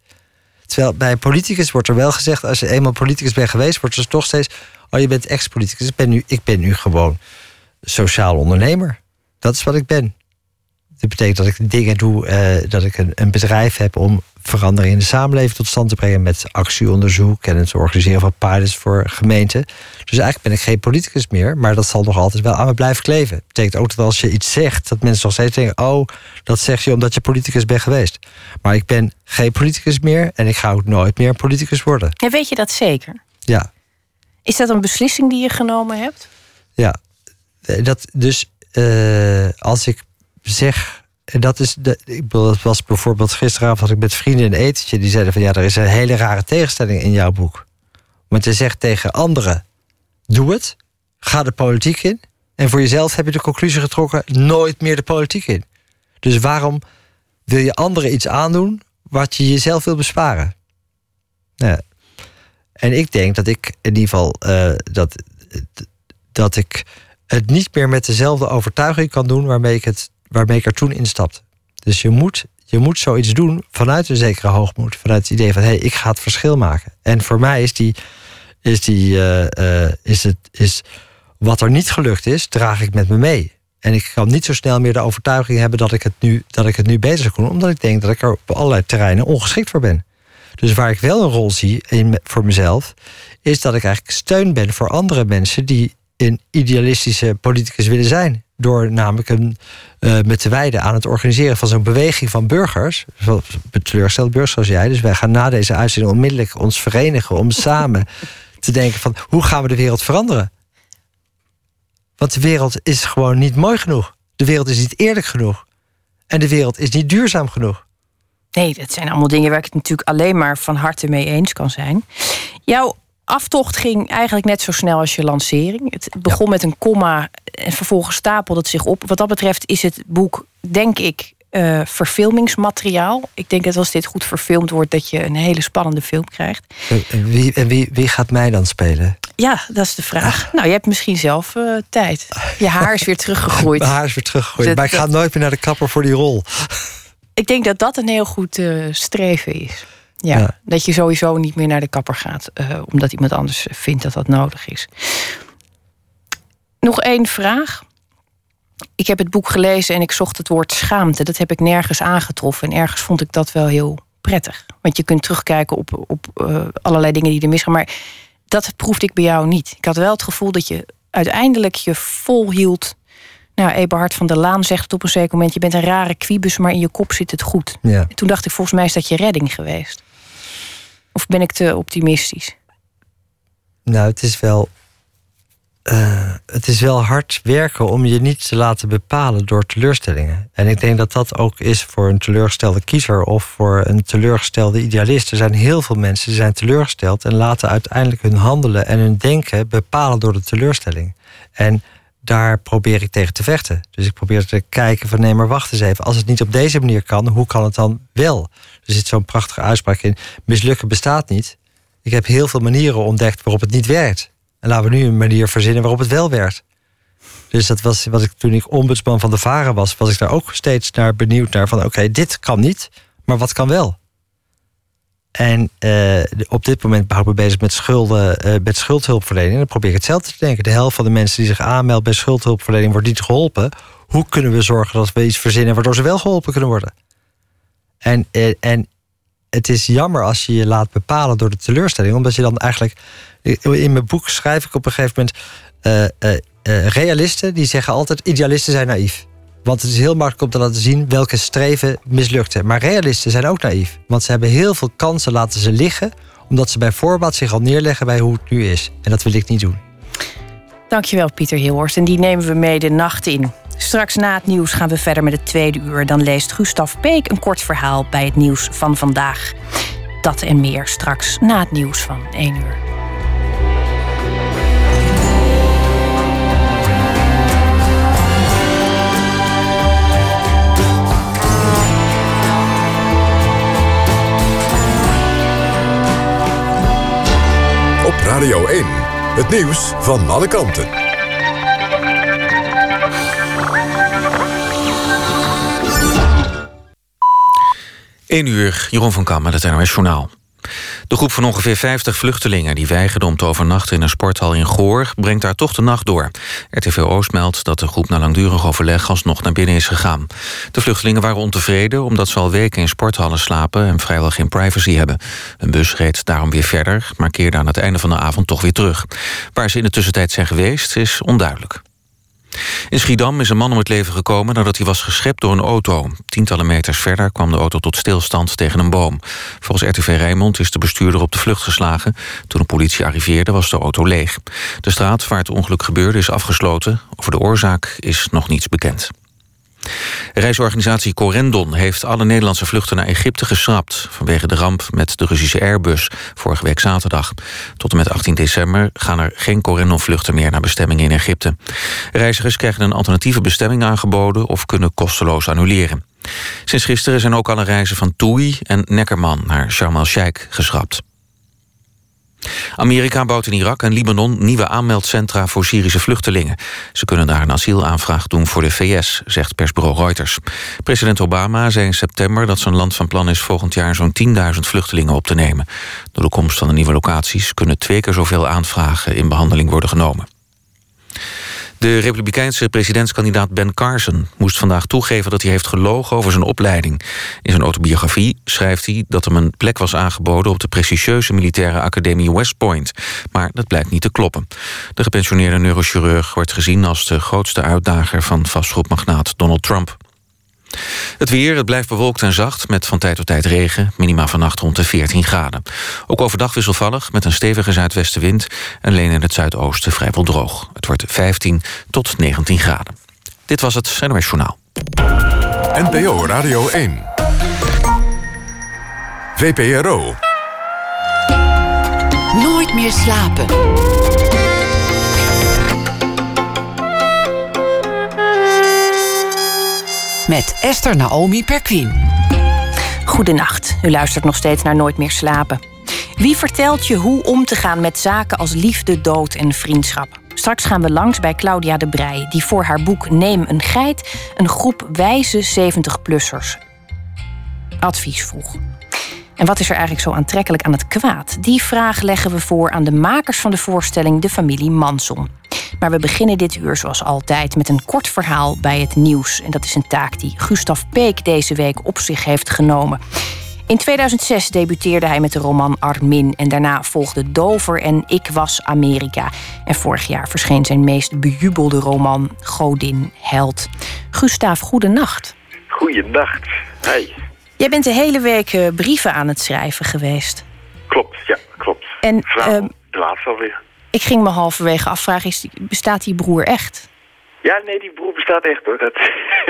Terwijl bij politicus wordt er wel gezegd... als je eenmaal politicus bent geweest, wordt er toch steeds... oh, je bent ex-politicus. Ik ben, nu, ik ben nu gewoon sociaal ondernemer. Dat is wat ik ben. Dat betekent dat ik dingen doe, uh, dat ik een, een, bedrijf heb om verandering in de samenleving tot stand te brengen met actieonderzoek en het organiseren van pilots voor gemeenten. Dus eigenlijk ben ik geen politicus meer, maar dat zal nog altijd wel aan me blijven kleven. Dat betekent ook dat als je iets zegt, dat mensen nog steeds denken: oh, dat zeg je omdat je politicus bent geweest. Maar ik ben geen politicus meer en ik ga ook nooit meer een politicus worden. En weet je dat zeker? Ja. Is dat een beslissing die je genomen hebt? Ja, dat, dus uh, als ik zeg. Dat, is de, ik bedoel, dat was bijvoorbeeld gisteravond had ik met vrienden een etentje. Die zeiden van ja, er is een hele rare tegenstelling in jouw boek. Want je zegt tegen anderen: doe het, ga de politiek in. En voor jezelf heb je de conclusie getrokken: nooit meer de politiek in. Dus waarom wil je anderen iets aandoen wat je jezelf wil besparen? En ik denk dat ik in ieder geval uh, dat, dat ik het niet meer met dezelfde overtuiging kan doen waarmee ik, het, waarmee ik er toen instapte. Dus je moet, je moet zoiets doen vanuit een zekere hoogmoed. Vanuit het idee van hé, hey, ik ga het verschil maken. En voor mij is die, is die uh, uh, is het, is wat er niet gelukt is, draag ik met me mee. En ik kan niet zo snel meer de overtuiging hebben dat ik het nu, dat ik het nu beter zou doen, omdat ik denk dat ik er op allerlei terreinen ongeschikt voor ben. Dus waar ik wel een rol zie in, voor mezelf, is dat ik eigenlijk steun ben voor andere mensen die een idealistische politicus willen zijn. Door namelijk een, uh, met te wijden aan het organiseren van zo'n beweging van burgers. Teleurgestelde burgers zoals jij. Dus wij gaan na deze uitzending onmiddellijk ons verenigen om samen te denken van hoe gaan we de wereld veranderen? Want de wereld is gewoon niet mooi genoeg. De wereld is niet eerlijk genoeg. En de wereld is niet duurzaam genoeg. Nee, dat zijn allemaal dingen waar ik het natuurlijk alleen maar van harte mee eens kan zijn. Jouw aftocht ging eigenlijk net zo snel als je lancering. Het begon met een komma en vervolgens stapelde het zich op. Wat dat betreft is het boek, denk ik, uh, verfilmingsmateriaal. Ik denk dat als dit goed verfilmd wordt, dat je een hele spannende film krijgt. En wie, en wie, wie gaat mij dan spelen? Ja, dat is de vraag. Nou, je hebt misschien zelf uh, tijd. Je haar is weer teruggegroeid. Mijn haar is weer teruggegroeid. maar ik ga nooit meer naar de kapper voor die rol. Ik denk dat dat een heel goed uh, streven is. Ja, dat je sowieso niet meer naar de kapper gaat, uh, omdat iemand anders vindt dat dat nodig is. Nog één vraag. Ik heb het boek gelezen en ik zocht het woord schaamte. Dat heb ik nergens aangetroffen. En ergens vond ik dat wel heel prettig. Want je kunt terugkijken op, op uh, allerlei dingen die er misgaan. Maar dat proefde ik bij jou niet. Ik had wel het gevoel dat je uiteindelijk je volhield. Nou, Eberhard van der Laan zegt het op een zeker moment: je bent een rare kwiebus, maar in je kop zit het goed. Ja. toen dacht ik, volgens mij is dat je redding geweest. Of ben ik te optimistisch? Nou, het is wel. Uh, het is wel hard werken om je niet te laten bepalen door teleurstellingen. En ik denk dat dat ook is voor een teleurgestelde kiezer of voor een teleurgestelde idealist. Er zijn heel veel mensen die zijn teleurgesteld en laten uiteindelijk hun handelen en hun denken bepalen door de teleurstelling. En daar probeer ik tegen te vechten. Dus ik probeer te kijken van nee, maar wacht eens even. Als het niet op deze manier kan, hoe kan het dan wel? Er zit zo'n prachtige uitspraak in. Mislukken bestaat niet. Ik heb heel veel manieren ontdekt waarop het niet werkt. En laten we nu een manier verzinnen waarop het wel werkt. Dus dat was wat ik toen ik ombudsman van de Varen was, was ik daar ook steeds naar benieuwd naar van oké, dit kan niet, maar wat kan wel? En uh, op dit moment ben me bezig met, schulden, uh, met schuldhulpverlening. En dan probeer ik hetzelfde te denken. De helft van de mensen die zich aanmelden bij schuldhulpverlening wordt niet geholpen. Hoe kunnen we zorgen dat we iets verzinnen waardoor ze wel geholpen kunnen worden? En, uh, en het is jammer als je je laat bepalen door de teleurstelling, omdat je dan eigenlijk. In mijn boek schrijf ik op een gegeven moment. realisten die zeggen altijd: idealisten zijn naïef. Want het is heel makkelijk om te laten zien welke streven mislukten. Maar realisten zijn ook naïef. Want ze hebben heel veel kansen laten ze liggen. Omdat ze bij voorbaat zich al neerleggen bij hoe het nu is. En dat wil ik niet doen. Dankjewel Pieter Hilhorst. En die nemen we mee de nacht in. Straks na het nieuws gaan we verder met het tweede uur. Dan leest Gustav Peek een kort verhaal bij het nieuws van vandaag. Dat en meer straks na het nieuws van 1 uur. Radio 1. Het nieuws van alle kanten. 1 uur, Jeroen van Kam met het NOS Journaal. De groep van ongeveer 50 vluchtelingen die weigerden om te overnachten in een sporthal in Goor brengt daar toch de nacht door. RTV Oost meldt dat de groep na langdurig overleg alsnog naar binnen is gegaan. De vluchtelingen waren ontevreden omdat ze al weken in sporthallen slapen en vrijwel geen privacy hebben. Een bus reed daarom weer verder, maar keerde aan het einde van de avond toch weer terug. Waar ze in de tussentijd zijn geweest is onduidelijk. In Schiedam is een man om het leven gekomen nadat hij was geschept door een auto. Tientallen meters verder kwam de auto tot stilstand tegen een boom. Volgens RTV Rijnmond is de bestuurder op de vlucht geslagen. Toen de politie arriveerde was de auto leeg. De straat waar het ongeluk gebeurde is afgesloten. Over de oorzaak is nog niets bekend. Reisorganisatie Corendon heeft alle Nederlandse vluchten naar Egypte geschrapt... vanwege de ramp met de Russische Airbus vorige week zaterdag. Tot en met 18 december gaan er geen Corendon-vluchten meer... naar bestemmingen in Egypte. Reizigers krijgen een alternatieve bestemming aangeboden... of kunnen kosteloos annuleren. Sinds gisteren zijn ook alle reizen van Toei en Neckerman naar Sharm el-Sheikh geschrapt. Amerika bouwt in Irak en Libanon nieuwe aanmeldcentra voor Syrische vluchtelingen. Ze kunnen daar een asielaanvraag doen voor de VS, zegt persbureau Reuters. President Obama zei in september dat zijn land van plan is volgend jaar zo'n 10.000 vluchtelingen op te nemen. Door de komst van de nieuwe locaties kunnen twee keer zoveel aanvragen in behandeling worden genomen. De republikeinse presidentskandidaat Ben Carson moest vandaag toegeven dat hij heeft gelogen over zijn opleiding. In zijn autobiografie schrijft hij dat hem een plek was aangeboden op de prestigieuze militaire academie West Point. Maar dat blijkt niet te kloppen. De gepensioneerde neurochirurg wordt gezien als de grootste uitdager van vastgoedmagnaat Donald Trump. Het weer, het blijft bewolkt en zacht met van tijd tot tijd regen. Minima vannacht rond de 14 graden. Ook overdag wisselvallig met een stevige zuidwestenwind... en alleen in het zuidoosten vrijwel droog. Het wordt 15 tot 19 graden. Dit was het NOS Journaal. NPO Radio 1. VPRO. Nooit meer slapen. Met Esther Naomi Perquin. Goedenacht, u luistert nog steeds naar Nooit meer slapen. Wie vertelt je hoe om te gaan met zaken als liefde, dood en vriendschap? Straks gaan we langs bij Claudia de Brij, die voor haar boek Neem een geit een groep wijze 70-plussers advies vroeg. En wat is er eigenlijk zo aantrekkelijk aan het kwaad? Die vraag leggen we voor aan de makers van de voorstelling De Familie Manson. Maar we beginnen dit uur zoals altijd met een kort verhaal bij het nieuws. En dat is een taak die Gustav Peek deze week op zich heeft genomen. In 2006 debuteerde hij met de roman Armin en daarna volgde Dover en Ik was Amerika. En vorig jaar verscheen zijn meest bejubelde roman Godin Held. Gustav, goedenacht. Goedenacht. Hey. Jij bent de hele week eh, brieven aan het schrijven geweest. Klopt, ja, klopt. En uh, de laatste alweer. Ik ging me halverwege afvragen, is, bestaat die broer echt? Ja, nee, die broer bestaat echt hoor. Dat...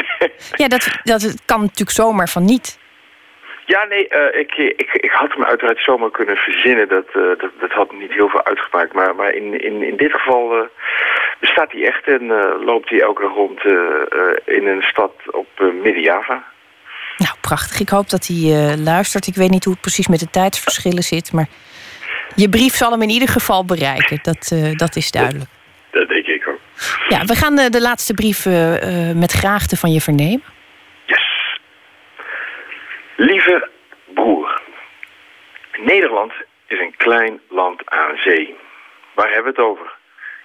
ja, dat, dat kan natuurlijk zomaar van niet. Ja, nee, uh, ik, ik, ik had hem uiteraard zomaar kunnen verzinnen. Dat, uh, dat, dat had niet heel veel uitgemaakt. Maar, maar in, in, in dit geval uh, bestaat hij echt en loopt hij elke rond in een stad op Midden-Java. Nou, prachtig. Ik hoop dat hij luistert. Ik weet niet hoe het precies met de tijdsverschillen zit, maar... Je brief zal hem in ieder geval bereiken, dat, uh, dat is duidelijk. Dat, dat, denk ik ook. Ja, we gaan de, de laatste brief uh, met graagte van je vernemen. Yes. Lieve broer. Nederland is een klein land aan zee. Waar hebben we het over?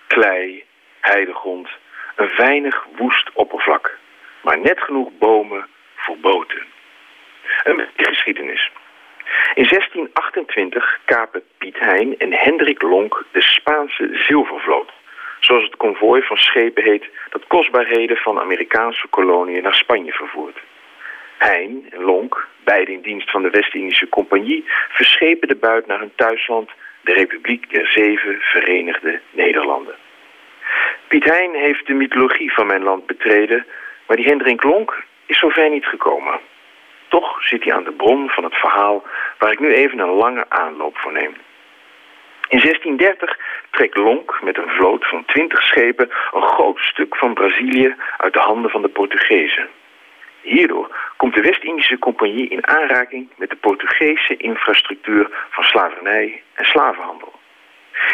Klei, heidegrond, een weinig woest oppervlak. Maar net genoeg bomen voor boten. Een geschiedenis. In 1628 kapen Piet Hein en Hendrik Lonk de Spaanse zilvervloot. Zoals het konvooi van schepen heet dat kostbaarheden van Amerikaanse koloniën naar Spanje vervoert. Hein en Lonk, beide in dienst van de West-Indische Compagnie, verschepen de buit naar hun thuisland, de Republiek der Zeven Verenigde Nederlanden. Piet Hein heeft de mythologie van mijn land betreden, maar die Hendrik Lonk is zover niet gekomen. Toch zit hij aan de bron van het verhaal waar ik nu even een lange aanloop voor neem. In 1630 trekt Lonk met een vloot van 20 schepen een groot stuk van Brazilië uit de handen van de Portugezen. Hierdoor komt de West-Indische Compagnie in aanraking met de Portugese infrastructuur van slavernij en slavenhandel.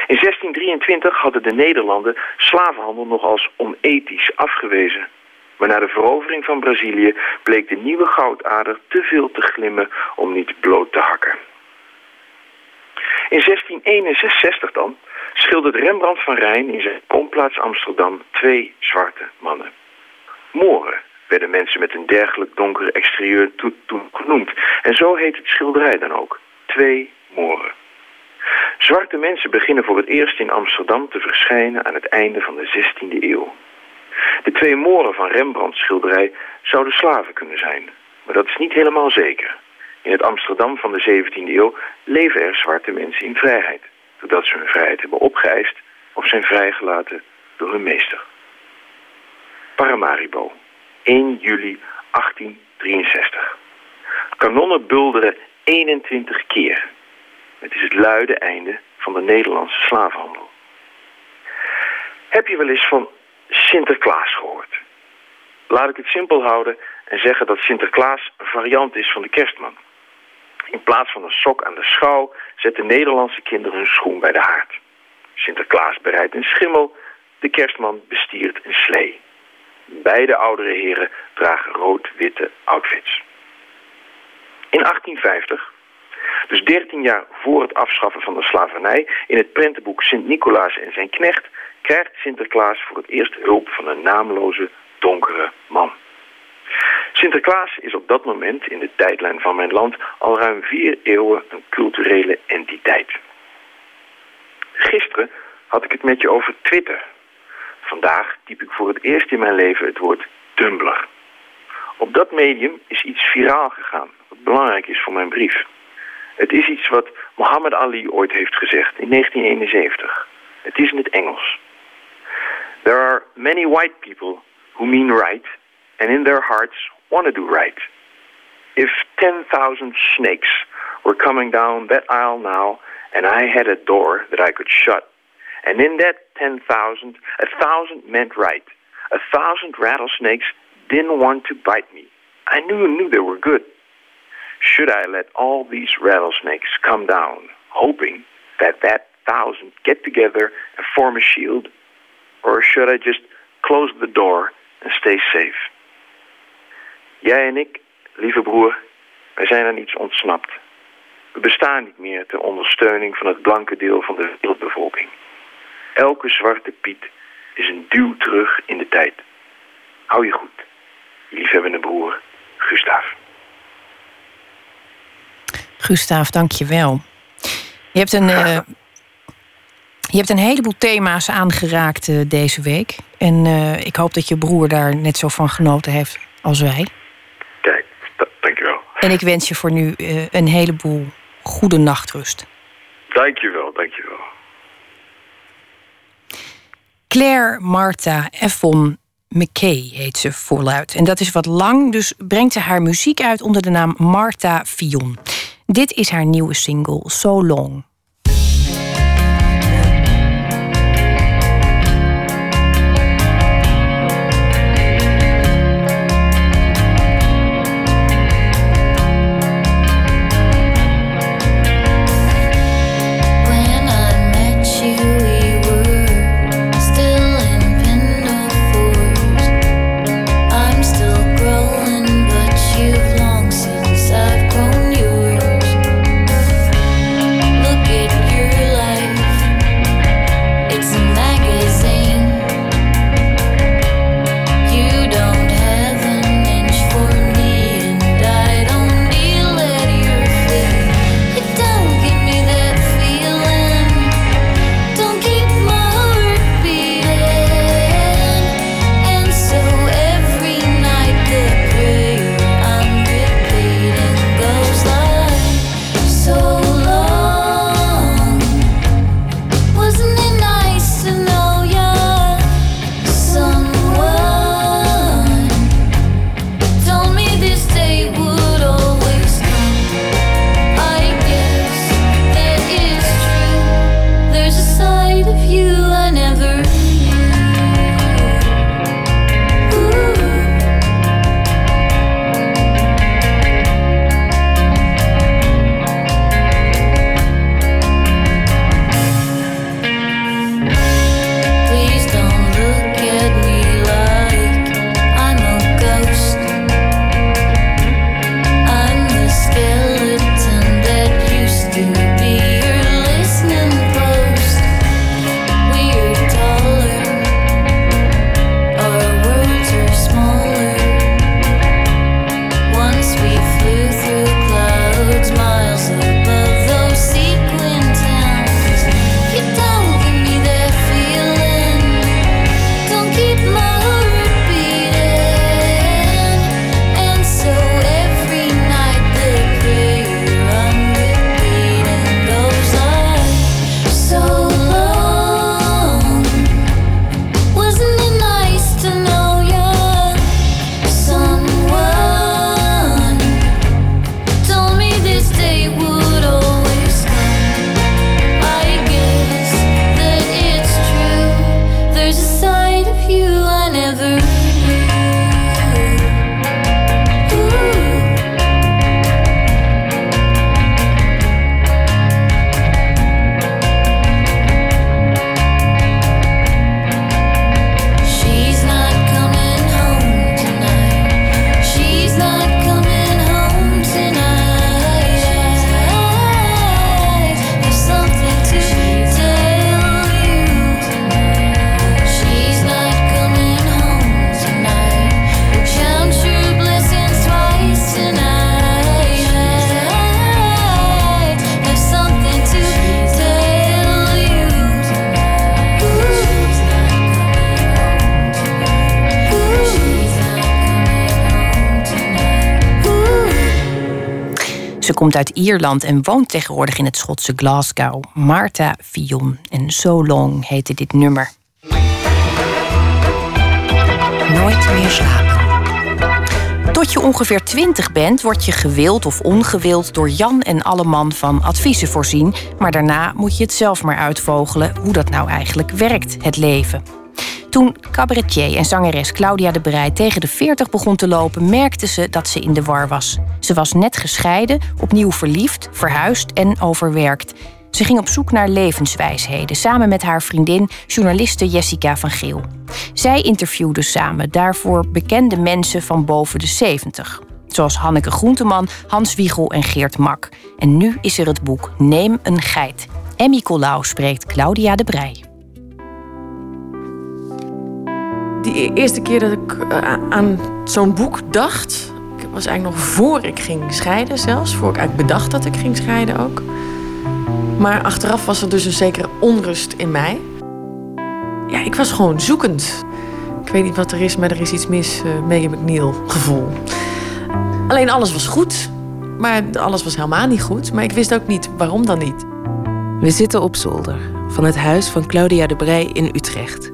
In 1623 hadden de Nederlanden slavenhandel nog als onethisch afgewezen. Maar na de verovering van Brazilië bleek de nieuwe goudader te veel te glimmen om niet bloot te hakken. In 1661 dan schildert Rembrandt van Rijn in zijn komplaats Amsterdam twee zwarte mannen. Moren werden mensen met een dergelijk donker exterieur toen genoemd. En zo heet het schilderij dan ook. Twee Moren. Zwarte mensen beginnen voor het eerst in Amsterdam te verschijnen aan het einde van de 16e eeuw. De twee Moren van Rembrandts schilderij zouden slaven kunnen zijn, maar dat is niet helemaal zeker. In het Amsterdam van de 17e eeuw leven er zwarte mensen in vrijheid, doordat ze hun vrijheid hebben opgeëist of zijn vrijgelaten door hun meester. Paramaribo, 1 juli 1863. Kanonnen bulderen 21 keer. Het is het luide einde van de Nederlandse slavenhandel. Heb je wel eens van Sinterklaas gehoord? Laat ik het simpel houden en zeggen dat Sinterklaas een variant is van de kerstman. In plaats van een sok aan de schouw zetten Nederlandse kinderen hun schoen bij de haard. Sinterklaas bereidt een schimmel, de kerstman bestiert een slee. Beide oudere heren dragen rood-witte outfits. In 1850, dus 13 jaar voor het afschaffen van de slavernij, in het prentenboek Sint-Nicolaas en zijn knecht, krijgt Sinterklaas voor het eerst hulp van een naamloze, donkere man. Sinterklaas is op dat moment in de tijdlijn van mijn land al ruim vier eeuwen een culturele entiteit. Gisteren had ik het met je over Twitter. Vandaag typ ik voor het eerst in mijn leven het woord Tumblr. Op dat medium is iets viraal gegaan, wat belangrijk is voor mijn brief. Het is iets wat Muhammad Ali ooit heeft gezegd in 1971. Het is in het Engels. There are many white people who mean right and in their hearts want to do right. If 10,000 snakes were coming down that aisle now and I had a door that I could shut, and in that 10,000, a thousand meant right. A thousand rattlesnakes didn't want to bite me. I knew knew they were good. Should I let all these rattlesnakes come down, hoping that that thousand get together and form a shield? Or should I just close the door and stay safe? Jij en ik, lieve broer, wij zijn aan iets ontsnapt. We bestaan niet meer ter ondersteuning van het blanke deel van de wereldbevolking. Elke zwarte piet is een duw terug in de tijd. Hou je goed, liefhebbende broer, Gustav. Gustav, dank je wel. Je hebt een, uh, je hebt een heleboel thema's aangeraakt uh, deze week. En uh, ik hoop dat je broer daar net zo van genoten heeft als wij. Kijk, dank je wel. En ik wens je voor nu een heleboel goede nachtrust. Dank je wel, dank je wel. Claire Martha Effon McKay heet ze voluit. En dat is wat lang, dus brengt ze haar muziek uit onder de naam Martha Fion. Dit is haar nieuwe single, So Long. Komt uit Ierland en woont tegenwoordig in het Schotse Glasgow. Martha Fion. En So Long heette dit nummer. Nooit meer slapen. Tot je ongeveer 20 bent, word je gewild of ongewild door Jan en Alleman van adviezen voorzien. Maar daarna moet je het zelf maar uitvogelen hoe dat nou eigenlijk werkt, het leven. Toen cabaretier en zangeres Claudia de Brij tegen de 40 begon te lopen, merkte ze dat ze in de war was. Ze was net gescheiden, opnieuw verliefd, verhuisd en overwerkt. Ze ging op zoek naar levenswijsheden samen met haar vriendin, journaliste Jessica van Geel. Zij interviewde samen daarvoor bekende mensen van boven de 70. Zoals Hanneke Groenteman, Hans Wiegel en Geert Mak. En nu is er het boek Neem een geit. Emmy Collau spreekt Claudia de Brij. Die eerste keer dat ik eh, aan zo'n boek dacht, was eigenlijk nog voor ik ging scheiden zelfs. Voor ik eigenlijk bedacht dat ik ging scheiden ook. Maar achteraf was er dus een zekere onrust in mij. Ja, ik was gewoon zoekend. Ik weet niet wat er is, maar er is iets mis. Uh, Megan McNeil gevoel. Alleen alles was goed. Maar alles was helemaal niet goed. Maar ik wist ook niet waarom dan niet. We zitten op zolder van het huis van Claudia de Brij in Utrecht.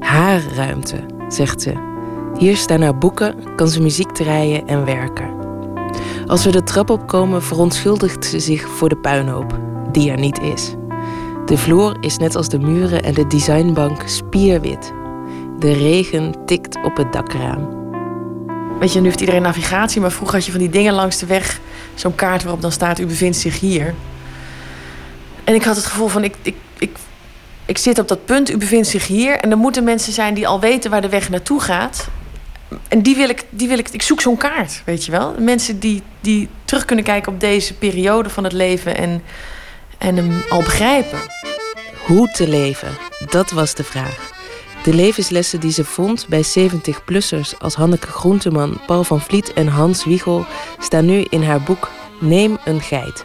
Haar ruimte, zegt ze. Hier staan haar boeken, kan ze muziek draaien en werken. Als we de trap opkomen, verontschuldigt ze zich voor de puinhoop, die er niet is. De vloer is net als de muren en de designbank spierwit. De regen tikt op het dakraam. Weet je, nu heeft iedereen navigatie, maar vroeger had je van die dingen langs de weg. Zo'n kaart waarop dan staat, u bevindt zich hier. En ik had het gevoel van, ik, ik, ik, ik zit op dat punt, u bevindt zich hier. En er moeten mensen zijn die al weten waar de weg naartoe gaat. En die wil ik, die wil ik, ik zoek zo'n kaart, weet je wel. Mensen die, die terug kunnen kijken op deze periode van het leven en, en hem al begrijpen. Hoe te leven, dat was de vraag. De levenslessen die ze vond bij 70-plussers als Hanneke Groenteman, Paul van Vliet en Hans Wiegel staan nu in haar boek Neem een geit.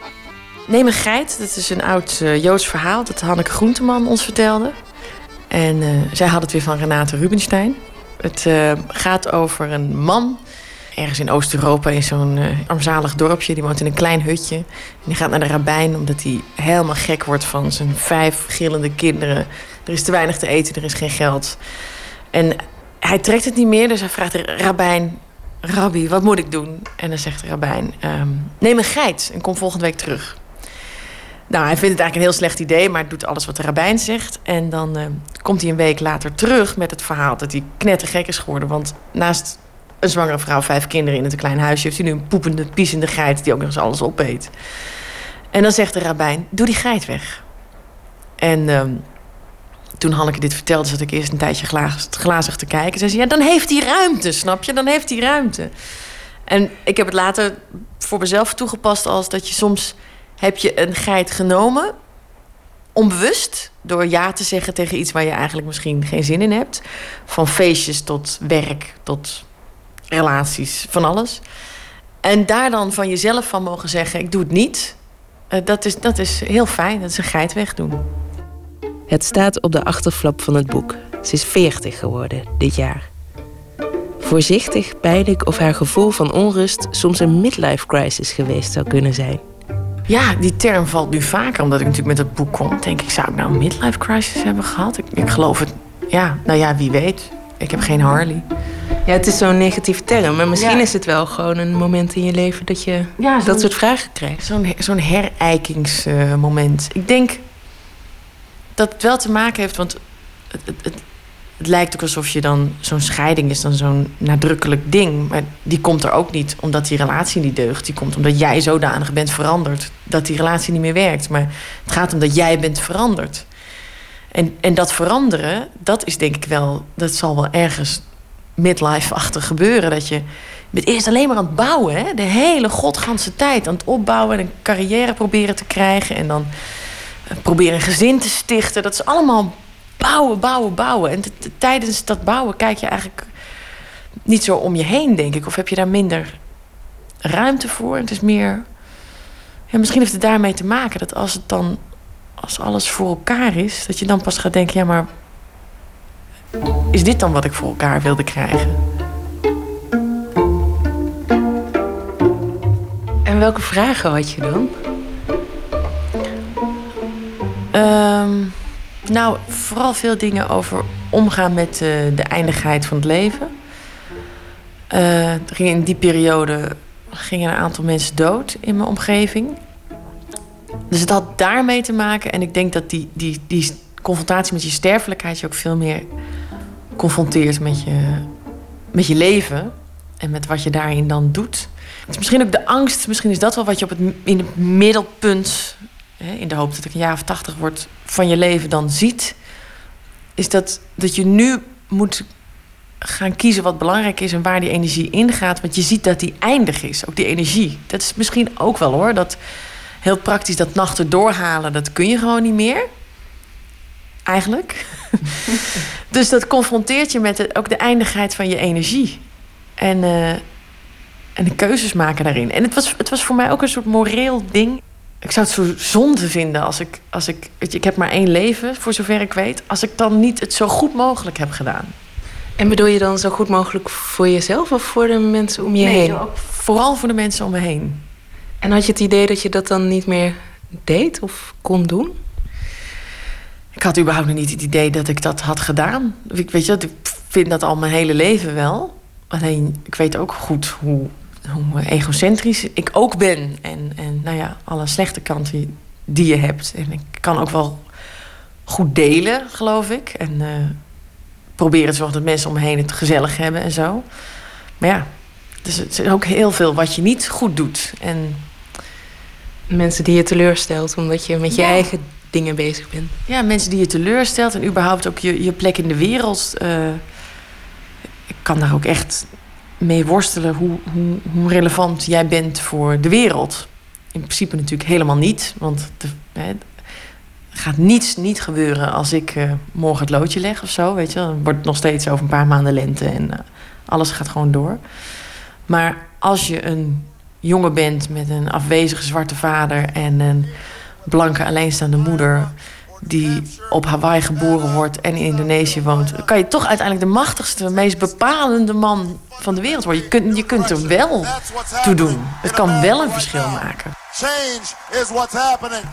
Neem een geit, dat is een oud uh, Joods verhaal dat Hanneke Groenteman ons vertelde. En uh, zij had het weer van Renate Rubinstein. Het uh, gaat over een man ergens in Oost-Europa in zo'n uh, armzalig dorpje. Die woont in een klein hutje. En die gaat naar de rabbijn omdat hij helemaal gek wordt van zijn vijf gillende kinderen. Er is te weinig te eten, er is geen geld. En hij trekt het niet meer, dus hij vraagt de rabbijn... Rabbi, wat moet ik doen? En dan zegt de rabbijn, um, neem een geit en kom volgende week terug. Nou, hij vindt het eigenlijk een heel slecht idee, maar doet alles wat de rabbijn zegt. En dan uh, komt hij een week later terug met het verhaal dat hij knettergek is geworden. Want naast een zwangere vrouw, vijf kinderen in het klein huisje... heeft hij nu een poepende, piezende geit die ook nog eens alles opeet. En dan zegt de rabbijn, doe die geit weg. En um, toen Hanneke dit vertelde, zat ik eerst een tijdje glazig, te kijken. Zei ze, ja, dan heeft hij ruimte, snap je? Dan heeft hij ruimte. En ik heb het later voor mezelf toegepast als dat je soms... heb je een geit genomen, onbewust... door ja te zeggen tegen iets waar je eigenlijk misschien geen zin in hebt. Van feestjes tot werk, tot relaties, van alles. En daar dan van jezelf van mogen zeggen, ik doe het niet... Uh, dat, is, dat is heel fijn, dat is een geit wegdoen. Het staat op de achterflap van het boek. Ze is 40 geworden dit jaar. Voorzichtig peil ik of haar gevoel van onrust soms een midlife crisis geweest zou kunnen zijn. Ja, die term valt nu vaker omdat ik natuurlijk met het boek kom. Denk ik, zou ik nou een midlife crisis hebben gehad? Ik, ik geloof het. Ja, nou ja, wie weet. Ik heb geen Harley. Ja, het is zo'n negatieve term. Maar misschien ja. is het wel gewoon een moment in je leven dat je ja, dat soort vragen krijgt. Zo'n zo'n herijkingsmoment. Uh, ik denk dat het wel te maken heeft, want het, het, het, het lijkt ook alsof je dan zo'n scheiding is dan zo'n nadrukkelijk ding. Maar die komt er ook niet omdat die relatie niet deugt. Die komt omdat jij zodanig bent veranderd dat die relatie niet meer werkt. Maar het gaat om dat jij bent veranderd. En, en dat veranderen, dat is denk ik wel, dat zal wel ergens midlife-achtig gebeuren. Dat je, bent eerst alleen maar aan het bouwen, hè? de hele godganse tijd aan het opbouwen en een carrière proberen te krijgen. En dan proberen een gezin te stichten. Dat is allemaal bouwen, bouwen, bouwen. En tijdens dat bouwen kijk je eigenlijk niet zo om je heen, denk ik. Of heb je daar minder ruimte voor? Het is meer. Ja, misschien heeft het daarmee te maken dat als het dan. Als alles voor elkaar is, dat je dan pas gaat denken: ja, maar. Is dit dan wat ik voor elkaar wilde krijgen? En welke vragen had je dan? Ehm, nou, vooral veel dingen over omgaan met uh, de eindigheid van het leven. Uh, in die periode gingen een aantal mensen dood in mijn omgeving. Dus het had daarmee te maken. En ik denk dat die, die, die confrontatie met je sterfelijkheid je ook veel meer confronteert met je, met je leven. En met wat je daarin dan doet. Het is misschien ook de angst, misschien is dat wel wat je op het, in het middelpunt, in de hoop dat ik een jaar of tachtig word, van je leven dan ziet. Is dat, dat je nu moet gaan kiezen wat belangrijk is en waar die energie ingaat. Want je ziet dat die eindig is, ook die energie. Dat is misschien ook wel hoor. Dat heel praktisch dat nachten doorhalen, dat kun je gewoon niet meer. Eigenlijk. dus dat confronteert je met ook de eindigheid van je energie. En, uh, en de keuzes maken daarin. En het was, het was voor mij ook een soort moreel ding. Ik zou het zo zonde vinden als ik, als ik. Ik heb maar één leven, voor zover ik weet. Als ik dan niet het zo goed mogelijk heb gedaan. En bedoel je dan zo goed mogelijk voor jezelf of voor de mensen om je nee, heen? Ook vooral voor de mensen om me heen. En had je het idee dat je dat dan niet meer deed of kon doen? Ik had überhaupt nog niet het idee dat ik dat had gedaan. Ik, weet je, ik vind dat al mijn hele leven wel. Alleen, ik weet ook goed hoe, hoe egocentrisch ik ook ben. En, en nou ja, alle slechte kanten die je hebt. En ik kan ook wel goed delen, geloof ik. En uh, proberen te zorgen dat mensen om me heen het gezellig hebben en zo. Maar ja, dus het is ook heel veel wat je niet goed doet. En mensen die je teleurstelt omdat je met je eigen dingen bezig bent. Ja, mensen die je teleurstelt en überhaupt ook je, je plek in de wereld. Uh, ik kan daar ook echt mee worstelen hoe, hoe, hoe, relevant jij bent voor de wereld. In principe natuurlijk helemaal niet, want hè, gaat niets niet gebeuren als ik uh, morgen het loodje leg of zo. Weet je, dan wordt het nog steeds over een paar maanden lente en uh, alles gaat gewoon door. Maar als je een jongen bent met een afwezige zwarte vader en een blanke alleenstaande moeder die op Hawaii geboren wordt en in Indonesië woont, kan je toch uiteindelijk de machtigste, meest bepalende man van de wereld worden. Je kunt, je kunt er wel toe doen. Het kan wel een verschil maken.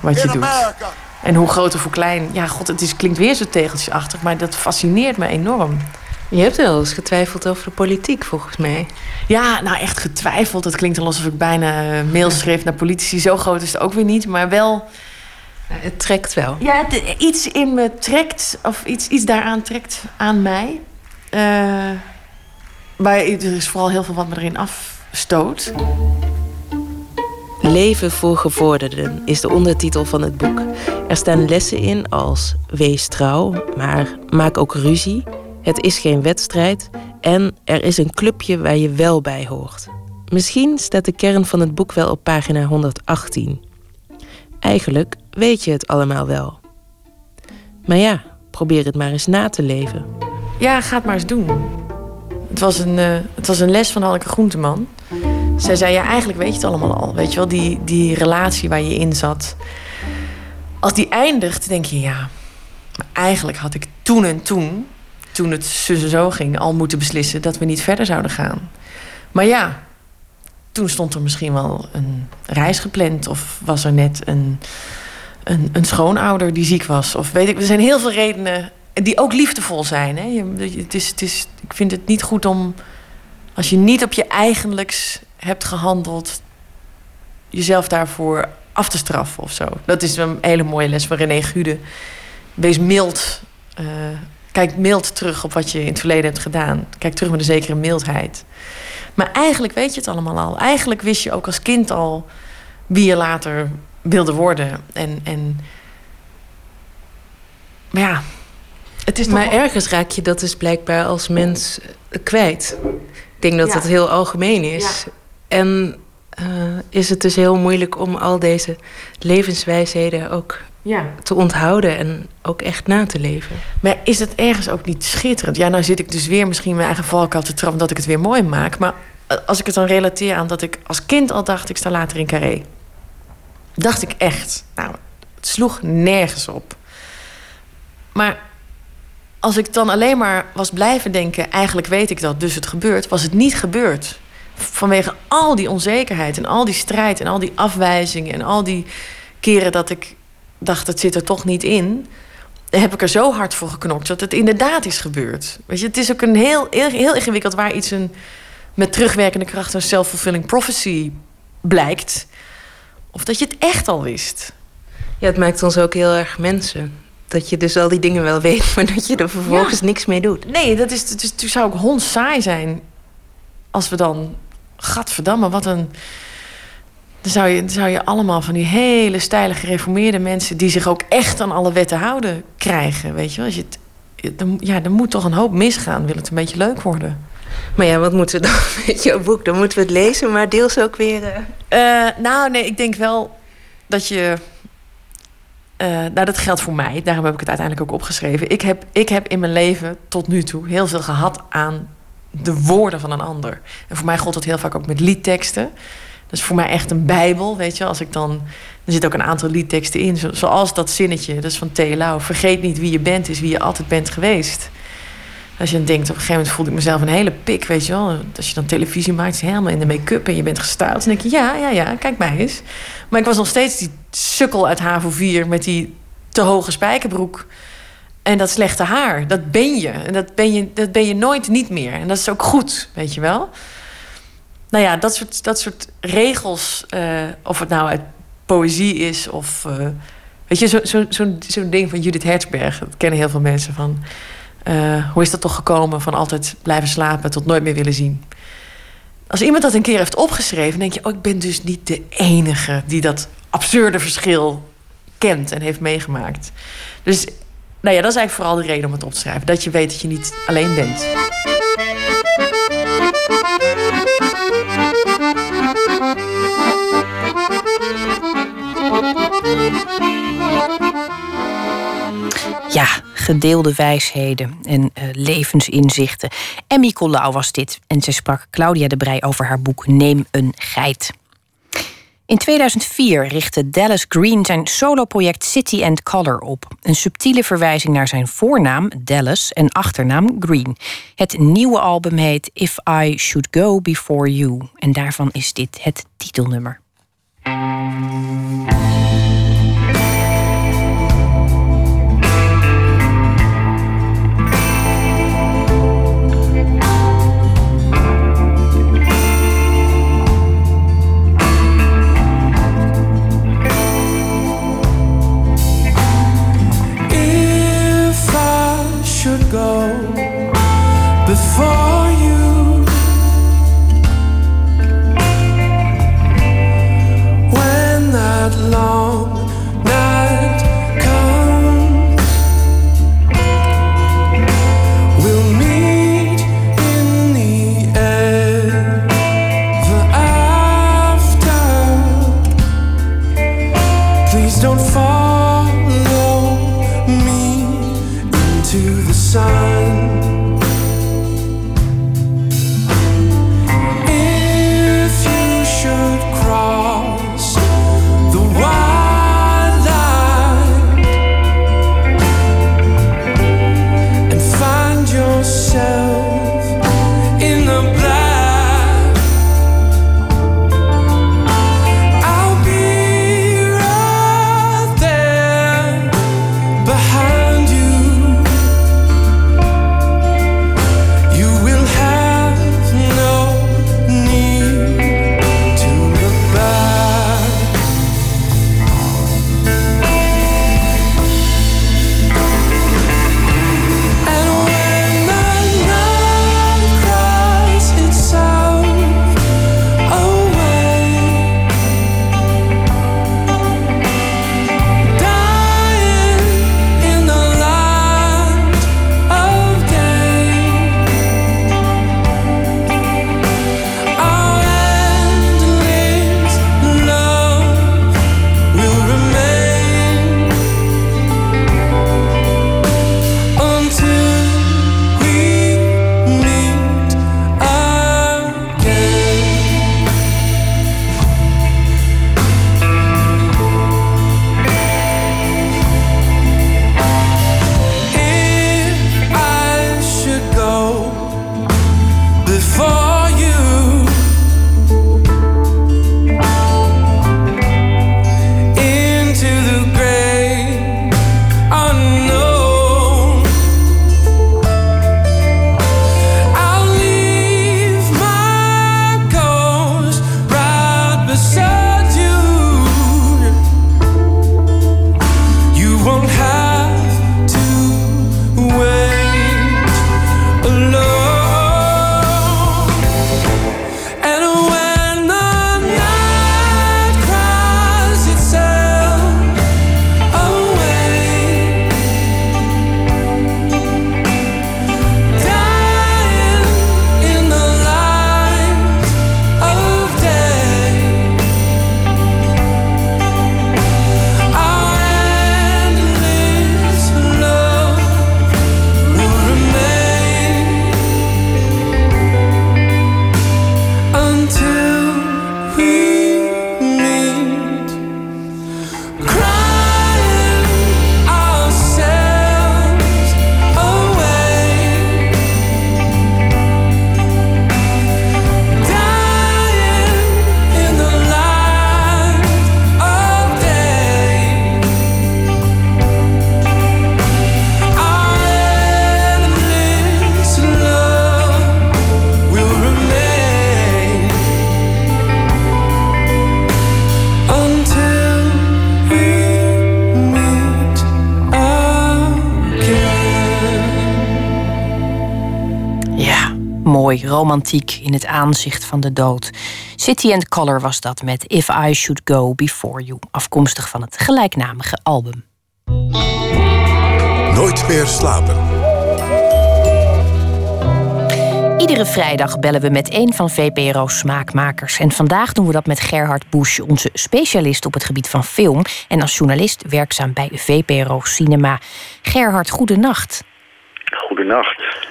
Wat je doet. En hoe groot of hoe klein. Ja, god, het is, klinkt weer zo tegeltjesachtig, maar dat fascineert me enorm. Je hebt wel eens getwijfeld over de politiek, volgens mij. Ja, nou echt getwijfeld. Het klinkt alsof ik bijna eh, mails schreef naar politici. Zo groot is het ook weer niet, maar wel... Het trekt wel. Ja, iets in me trekt, of iets, iets daaraan trekt aan mij. Uh, maar er is vooral heel veel wat me erin afstoot. Leven voor gevorderden is de ondertitel van het boek. Er staan lessen in als wees trouw, maar maak ook ruzie. Het is geen wedstrijd en er is een clubje waar je wel bij hoort. Misschien staat de kern van het boek wel op pagina 118. Eigenlijk weet je het allemaal wel. Maar ja, probeer het maar eens na te leven. Ja, ga het maar eens doen. Het was een, uh, het was een les van Hanneke Groenteman. Zij zei, ja, eigenlijk weet je het allemaal al. Weet je wel, die, die relatie waar je in zat. Als die eindigt, denk je, ja... Eigenlijk had ik toen en toen toen het zo ging, al moeten beslissen dat we niet verder zouden gaan. Maar ja, toen stond er misschien wel een reis gepland. Of was er net een, een, een schoonouder die ziek was. Of weet ik, er zijn heel veel redenen die ook liefdevol zijn. Hè? Het is, het is, ik vind het niet goed om, als je niet op je eigenlijks hebt gehandeld, jezelf daarvoor af te straffen of zo. Dat is een hele mooie les van René Gude. Wees mild. Uh, Kijk mild terug op wat je in het verleden hebt gedaan. Kijk terug met een zekere mildheid. Maar eigenlijk weet je het allemaal al. Eigenlijk wist je ook als kind al wie je later wilde worden. En, en maar ja, het is maar ergens raak je dat dus blijkbaar als mens kwijt. Ik denk dat ja. dat heel algemeen is. Ja. En uh, is het dus heel moeilijk om al deze levenswijsheden ook ja. te onthouden en ook echt na te leven. Maar is het ergens ook niet schitterend? Ja, nou zit ik dus weer misschien mijn eigen valkuil te trappen... dat ik het weer mooi maak. Maar als ik het dan relateer aan dat ik als kind al dacht... ik sta later in Carré. Dacht ik echt. Nou, het sloeg nergens op. Maar als ik dan alleen maar was blijven denken... eigenlijk weet ik dat, dus het gebeurt... was het niet gebeurd. vanwege al die onzekerheid en al die strijd en al die afwijzingen en al die keren dat ik dacht, het zit er toch niet in, heb ik er zo hard voor geknokt dat het inderdaad is gebeurd. Weet je, het is ook een heel, heel, heel ingewikkeld waar iets een, met terugwerkende kracht een self-fulfilling prophecy blijkt. Of dat je het echt al wist. Ja, het maakt ons ook heel erg mensen. Dat je dus al die dingen wel weet, maar dat je er vervolgens niks mee doet. Nee, dat is, het zou ook hondsaai zijn als we dan... Gadverdamme, wat een... Dan zou, je, dan zou je allemaal van die hele stijle gereformeerde mensen... die zich ook echt aan alle wetten houden, krijgen. Weet je wel? Als je het, dan, ja, er moet toch een hoop misgaan, wil het een beetje leuk worden. Maar ja, wat moeten we dan met jouw boek? Dan moeten we het lezen, maar deels ook weer... Uh... nou, nee, ik denk wel dat je... Uh, nou, dat geldt voor mij. Daarom heb ik het uiteindelijk ook opgeschreven. Ik heb, ik heb in mijn leven tot nu toe heel veel gehad aan de woorden van een ander. En voor mij gold het heel vaak ook met liedteksten. Dat is voor mij echt een bijbel, weet je. Als ik dan... Er zitten ook een aantal liedteksten in. Zoals dat zinnetje, dat is van T. Lau. Vergeet niet wie je bent, is wie je altijd bent geweest. Als je dan denkt, op een gegeven moment voelde ik mezelf een hele pik, weet je wel. Als je dan televisie maakt, helemaal in de make-up en je bent gestyled. Dan denk je, ja, ja, ja, kijk mij eens. Maar ik was nog steeds die sukkel uit HAVO 4 met die te hoge spijkerbroek. En dat slechte haar, dat ben je. En dat ben je, dat ben je nooit niet meer. En dat is ook goed, weet je wel. Nou ja, dat soort, dat soort regels, uh, of het nou uit poëzie is of... Uh, weet je, zo'n zo, zo, ding van Judith Hertzberg, dat kennen heel veel mensen van... Uh, hoe is dat toch gekomen van altijd blijven slapen tot nooit meer willen zien? Als iemand dat een keer heeft opgeschreven, denk je: Oh, ik ben dus niet de enige die dat absurde verschil kent en heeft meegemaakt. Dus nou ja, dat is eigenlijk vooral de reden om het op te schrijven. Dat je weet dat je niet alleen bent. Ja, gedeelde wijsheden en uh, levensinzichten. Emmy Colau was dit en ze sprak Claudia de Brij over haar boek Neem een geit. In 2004 richtte Dallas Green zijn soloproject City and Color op. Een subtiele verwijzing naar zijn voornaam Dallas en achternaam Green. Het nieuwe album heet If I Should Go Before You. En daarvan is dit het titelnummer. Mooi, romantiek in het aanzicht van de dood. City and Color was dat met If I Should Go Before You, afkomstig van het gelijknamige album. Nooit meer slapen. Iedere vrijdag bellen we met een van VPRO's smaakmakers. En vandaag doen we dat met Gerhard Busch, onze specialist op het gebied van film... en als journalist werkzaam bij VPRO Cinema. Gerhard, goedenacht. Goedenacht.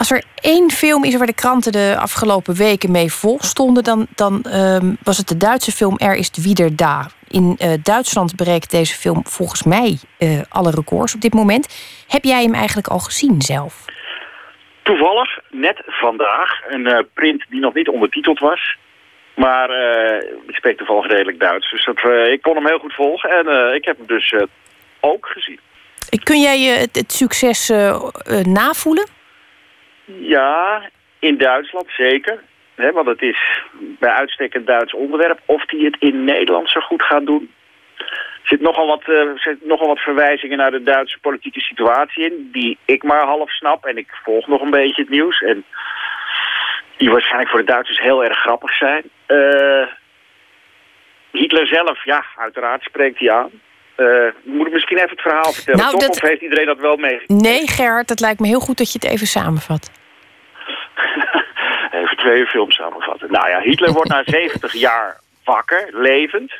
Als er één film is waar de kranten de afgelopen weken mee vol stonden... dan, dan ehm, was het de Duitse film Er is wieder da. In uh, Duitsland bereikt deze film volgens mij uh, alle records op dit moment. Heb jij hem eigenlijk al gezien zelf? Toevallig, net vandaag, een uh, print die nog niet ondertiteld was. Maar ik spreek toevallig redelijk Duits, dus dat, ik kon hem heel goed volgen. En ik heb hem dus ook gezien. Kun jij het, het succes navoelen? Ja, in Duitsland zeker. He, want het is bij uitstek een Duits onderwerp. Of die het in Nederland zo goed gaat doen. Er zit nogal wat, uh, zit nogal wat verwijzingen naar de Duitse politieke situatie in. Die ik maar half snap. En ik volg nog een beetje het nieuws. En die waarschijnlijk voor de Duitsers heel erg grappig zijn. Uh, Hitler zelf, ja, uiteraard spreekt hij aan. Uh, moet ik misschien even het verhaal vertellen, nou, toch? Dat... Of heeft iedereen dat wel mee? Nee, Gerhard, het lijkt me heel goed dat je het even samenvat. even twee films samenvatten. Nou ja, Hitler wordt na 70 jaar wakker, levend.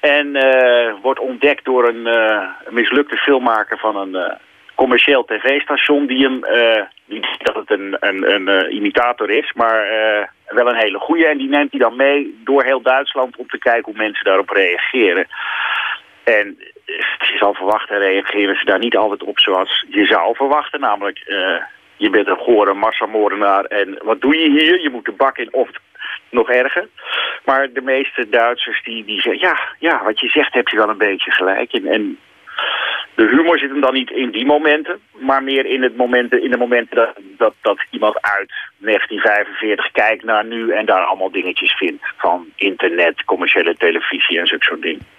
En uh, wordt ontdekt door een uh, mislukte filmmaker van een commercieel tv-station... die hem, niet dat het een, een, een imitator is, maar wel een hele goede. En die neemt hij dan mee door heel Duitsland om te kijken hoe mensen daarop reageren. En je zal verwachten, reageren ze daar niet altijd op zoals je zou verwachten. Namelijk, uh, je bent een gore massamoordenaar en wat doe je hier? Je moet de bak in of nog erger. Maar de meeste Duitsers die, die zeggen, ja, ja, wat je zegt heb je wel een beetje gelijk. En, en de humor zit hem dan niet in die momenten, maar meer in, het momenten, in de momenten dat, dat, dat iemand uit 1945 kijkt naar nu en daar allemaal dingetjes vindt. Van internet, commerciële televisie en zulke soort dingen.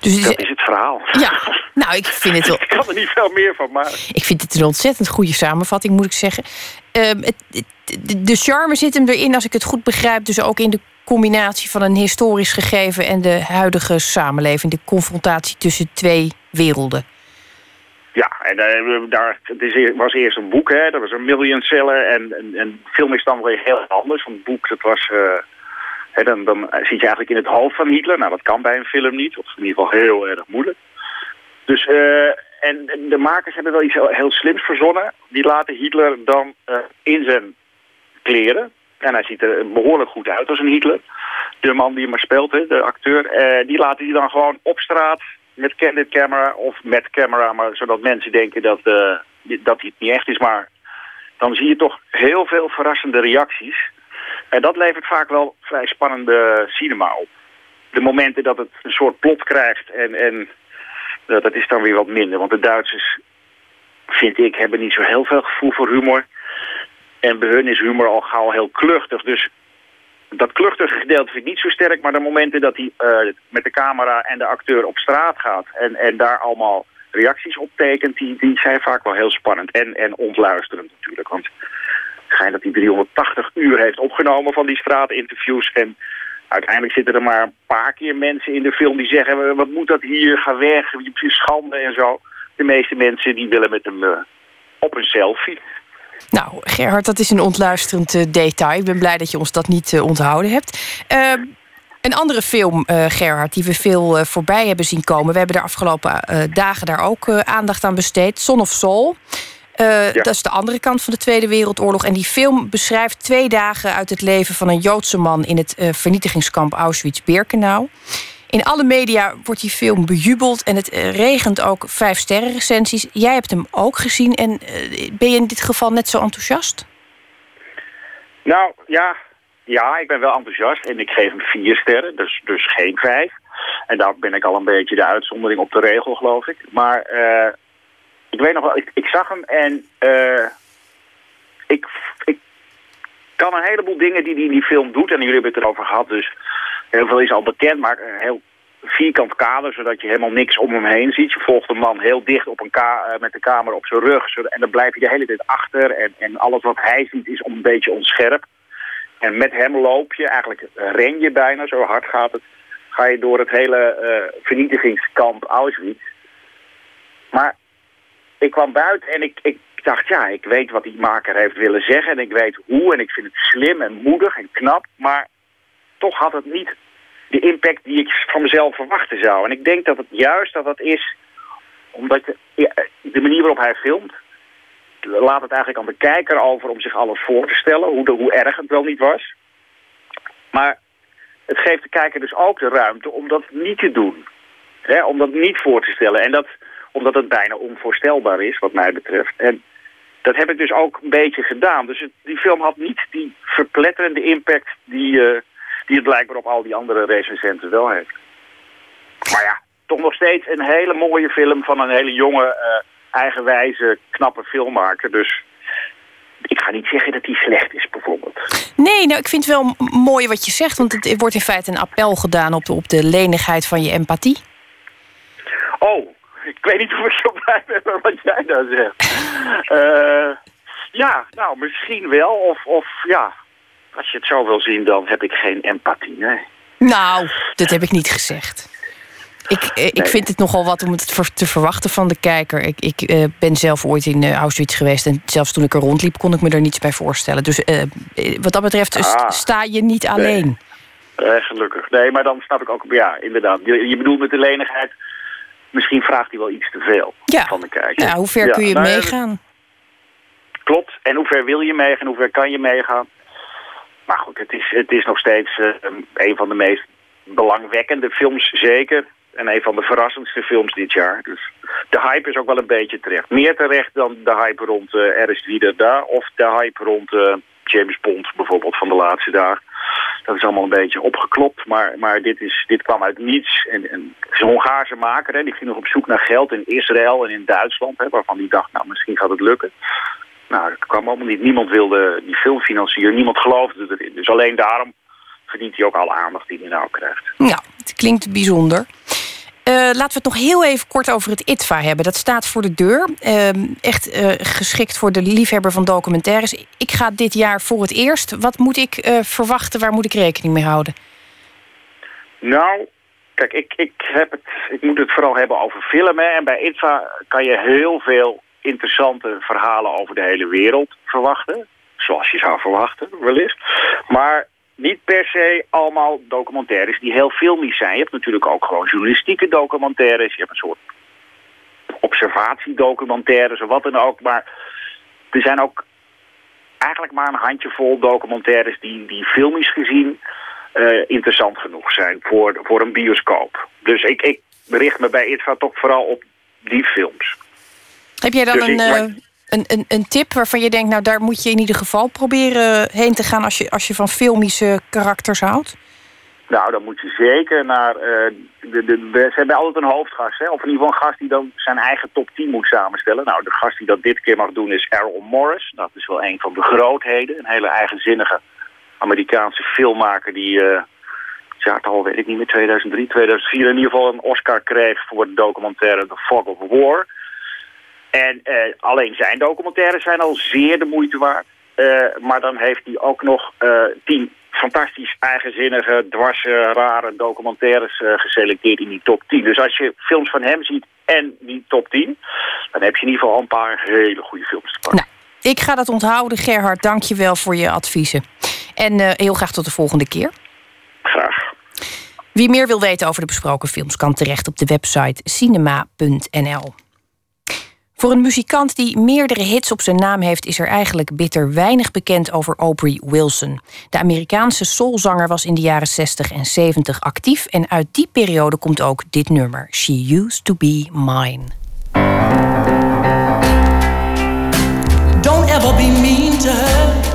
Dus dat is het verhaal. Ja, nou, ik vind het wel... ik kan er niet veel meer van maken. Ik vind het een ontzettend goede samenvatting, moet ik zeggen. Uh, het, de charme zit hem erin, als ik het goed begrijp... dus ook in de combinatie van een historisch gegeven... en de huidige samenleving, de confrontatie tussen twee werelden. Ja, en uh, daar, het was eerst een boek, hè, dat was een million seller. En, en, en film is dan weer heel anders. Want het boek, dat was... Uh, dan, dan zit je eigenlijk in het hoofd van Hitler. Nou, dat kan bij een film niet. Of in ieder geval heel erg moeilijk. Dus, uh, en de makers hebben wel iets heel slims verzonnen. Die laten Hitler dan uh, in zijn kleren. En hij ziet er behoorlijk goed uit als een Hitler. De man die hem maar speelt, de acteur. Uh, die laten die dan gewoon op straat met candid camera of met camera. Maar zodat mensen denken dat, dat hij het niet echt is. Maar dan zie je toch heel veel verrassende reacties. En dat levert vaak wel vrij spannende cinema op. De momenten dat het een soort plot krijgt en, en dat is dan weer wat minder. Want de Duitsers, vind ik, hebben niet zo heel veel gevoel voor humor. En bij hun is humor al gauw heel kluchtig. Dus dat kluchtige gedeelte vind ik niet zo sterk. Maar de momenten dat hij uh, met de camera en de acteur op straat gaat... en, en daar allemaal reacties op tekent, die, die zijn vaak wel heel spannend. En, en ontluisterend natuurlijk. Want schijnt dat hij 380 uur heeft opgenomen van die straatinterviews. En uiteindelijk zitten er maar een paar keer mensen in de film die zeggen... wat moet dat hier, ga weg, schande en zo. De meeste mensen die willen met hem uh, op een selfie. Nou, Gerhard, dat is een ontluisterend uh, detail. Ik ben blij dat je ons dat niet uh, onthouden hebt. Ehm, een andere film, Gerhard, die we veel voorbij hebben zien komen. We hebben de afgelopen dagen daar ook aandacht aan besteed. Son of Soul. Uh, Dat is de andere kant van de Tweede Wereldoorlog. En die film beschrijft twee dagen uit het leven van een Joodse man... in het uh, vernietigingskamp Auschwitz-Birkenau. In alle media wordt die film bejubeld en het uh, regent ook vijf sterren recensies. Jij hebt hem ook gezien en ben je in dit geval net zo enthousiast? Nou, ja, ja, ik ben wel enthousiast en ik geef hem vier sterren, dus, dus geen vijf. En daar ben ik al een beetje de uitzondering op de regel, geloof ik. Maar ik weet nog wel, ik, ik zag hem en uh, ik, ik kan een heleboel dingen die die film doet, en jullie hebben het erover gehad, dus heel veel is al bekend, maar heel vierkant kader, zodat je helemaal niks om hem heen ziet. Je volgt de man heel dicht op een ka eh, met de camera op zijn rug. En dan blijf je de hele tijd achter. En, en alles wat hij ziet is een beetje onscherp. En met hem loop je, eigenlijk ren je bijna, zo hard gaat het. Ga je door het hele uh, vernietigingskamp Auschwitz. Maar ik kwam buiten en ik, ik dacht, ja, ik weet wat die maker heeft willen zeggen. En ik weet hoe en ik vind het slim en moedig en knap. Maar toch had het niet de impact die ik van mezelf verwachten zou. En ik denk dat het juist dat dat is omdat de, de manier waarop hij filmt... laat het eigenlijk aan de kijker over om zich alles voor te stellen... hoe, hoe erg het wel niet was. Maar het geeft de kijker dus ook de ruimte om dat niet te doen. Hè, om dat niet voor te stellen. En dat omdat het bijna onvoorstelbaar is, wat mij betreft. En dat heb ik dus ook een beetje gedaan. Dus die film had niet die verpletterende impact die, uh, die het blijkbaar op al die andere recensenten wel heeft. Maar ja, toch nog steeds een hele mooie film van een hele jonge, uh, eigenwijze, knappe filmmaker. Dus ik ga niet zeggen dat die slecht is, bijvoorbeeld. Nee, nou, ik vind het wel mooi wat je zegt. Want het wordt in feite een appel gedaan op de, op de lenigheid van je empathie. Oh, ik weet niet of ik zo blij ben met wat jij daar zegt. Uh, ja, nou, misschien wel. Of, of ja, als je het zo wil zien, dan heb ik geen empathie, nee. Nou, dat heb ik niet gezegd. Ik, eh, ik vind het nogal wat om het te verwachten van de kijker. Ik, ik uh, ben zelf ooit in uh, Auschwitz geweest... en zelfs toen ik er rondliep kon ik me er niets bij voorstellen. Dus wat dat betreft ah, sta je niet alleen. Nee. gelukkig. Nee, maar dan snap ik ook... Ja, inderdaad. Je, je bedoelt met de lenigheid misschien vraagt hij wel iets te veel van de kijker. Ja, hoe ver kun je nou meegaan? Klopt. En hoe ver wil je meegaan? Hoe ver kan je meegaan? Maar goed, het is, het is nog steeds uh, een van de meest belangwekkende films zeker. En een van de verrassendste films dit jaar. Dus de hype is ook wel een beetje terecht. Meer terecht dan de hype rond uh, Er is wieder. Of de hype rond uh, James Bond bijvoorbeeld van de laatste dagen. Dat is allemaal een beetje opgeklopt, maar, maar dit, is, dit kwam uit niets. En, en het is een Hongaarse maker, hè, die ging nog op zoek naar geld in Israël en in Duitsland. Hè, waarvan die dacht, nou misschien gaat het lukken. Nou, dat kwam allemaal niet. Niemand wilde die film financieren, niemand geloofde erin. Dus alleen daarom verdient hij ook alle aandacht die hij nou krijgt. Ja, het klinkt bijzonder. Uh, laten we het nog heel even kort over het ITVA hebben. Dat staat voor de deur. Uh, echt uh, geschikt voor de liefhebber van documentaires. Ik ga dit jaar voor het eerst. Wat moet ik eh, verwachten? Waar moet ik rekening mee houden? Nou, kijk, ik, ik, heb het, ik moet het vooral hebben over filmen. En bij ITVA kan je heel veel interessante verhalen over de hele wereld verwachten. Zoals je zou verwachten, wellicht. Maar niet per se allemaal documentaires die heel filmisch zijn. Je hebt natuurlijk ook gewoon journalistieke documentaires. Je hebt een soort observatiedocumentaires of wat dan ook. Maar er zijn ook eigenlijk maar een handjevol documentaires die, die filmisch gezien uh, interessant genoeg zijn voor, voor een bioscoop. Dus ik, ik richt me bij ITVA toch vooral op die films. Heb jij dan dus een... Ik, een, een, een tip waarvan je denkt, nou daar moet je in ieder geval proberen heen te gaan als je, als je van filmische karakters houdt? Nou, dan moet je zeker naar... Uh, de, de, ze hebben altijd een hoofdgast, hè? of in ieder geval een gast die dan zijn eigen top 10 moet samenstellen. Nou, de gast die dat dit keer mag doen is Errol Morris. Dat is wel een van de grootheden. Een hele eigenzinnige Amerikaanse filmmaker die... Uh, jaartal weet ik niet meer, 2003, 2004 in ieder geval een Oscar kreeg voor de documentaire The Fog of War. En uh, alleen zijn documentaires zijn al zeer de moeite waard. Uh, maar dan heeft hij ook nog uh, tien fantastisch eigenzinnige, dwarse, rare documentaires geselecteerd in die top 10. Dus als je films van hem ziet en die top 10, dan heb je in ieder geval een paar hele goede films te pakken. Nou, ik ga dat onthouden, Gerhard. Dank je wel voor je adviezen. En heel graag tot de volgende keer. Graag. Wie meer wil weten over de besproken films kan terecht op de website cinema.nl. Voor een muzikant die meerdere hits op zijn naam heeft, is er eigenlijk bitter weinig bekend over Aubrey Wilson. De Amerikaanse soulzanger was in de jaren 60 en 70 actief en uit die periode komt ook dit nummer, She Used to Be Mine. Don't ever be mean to her.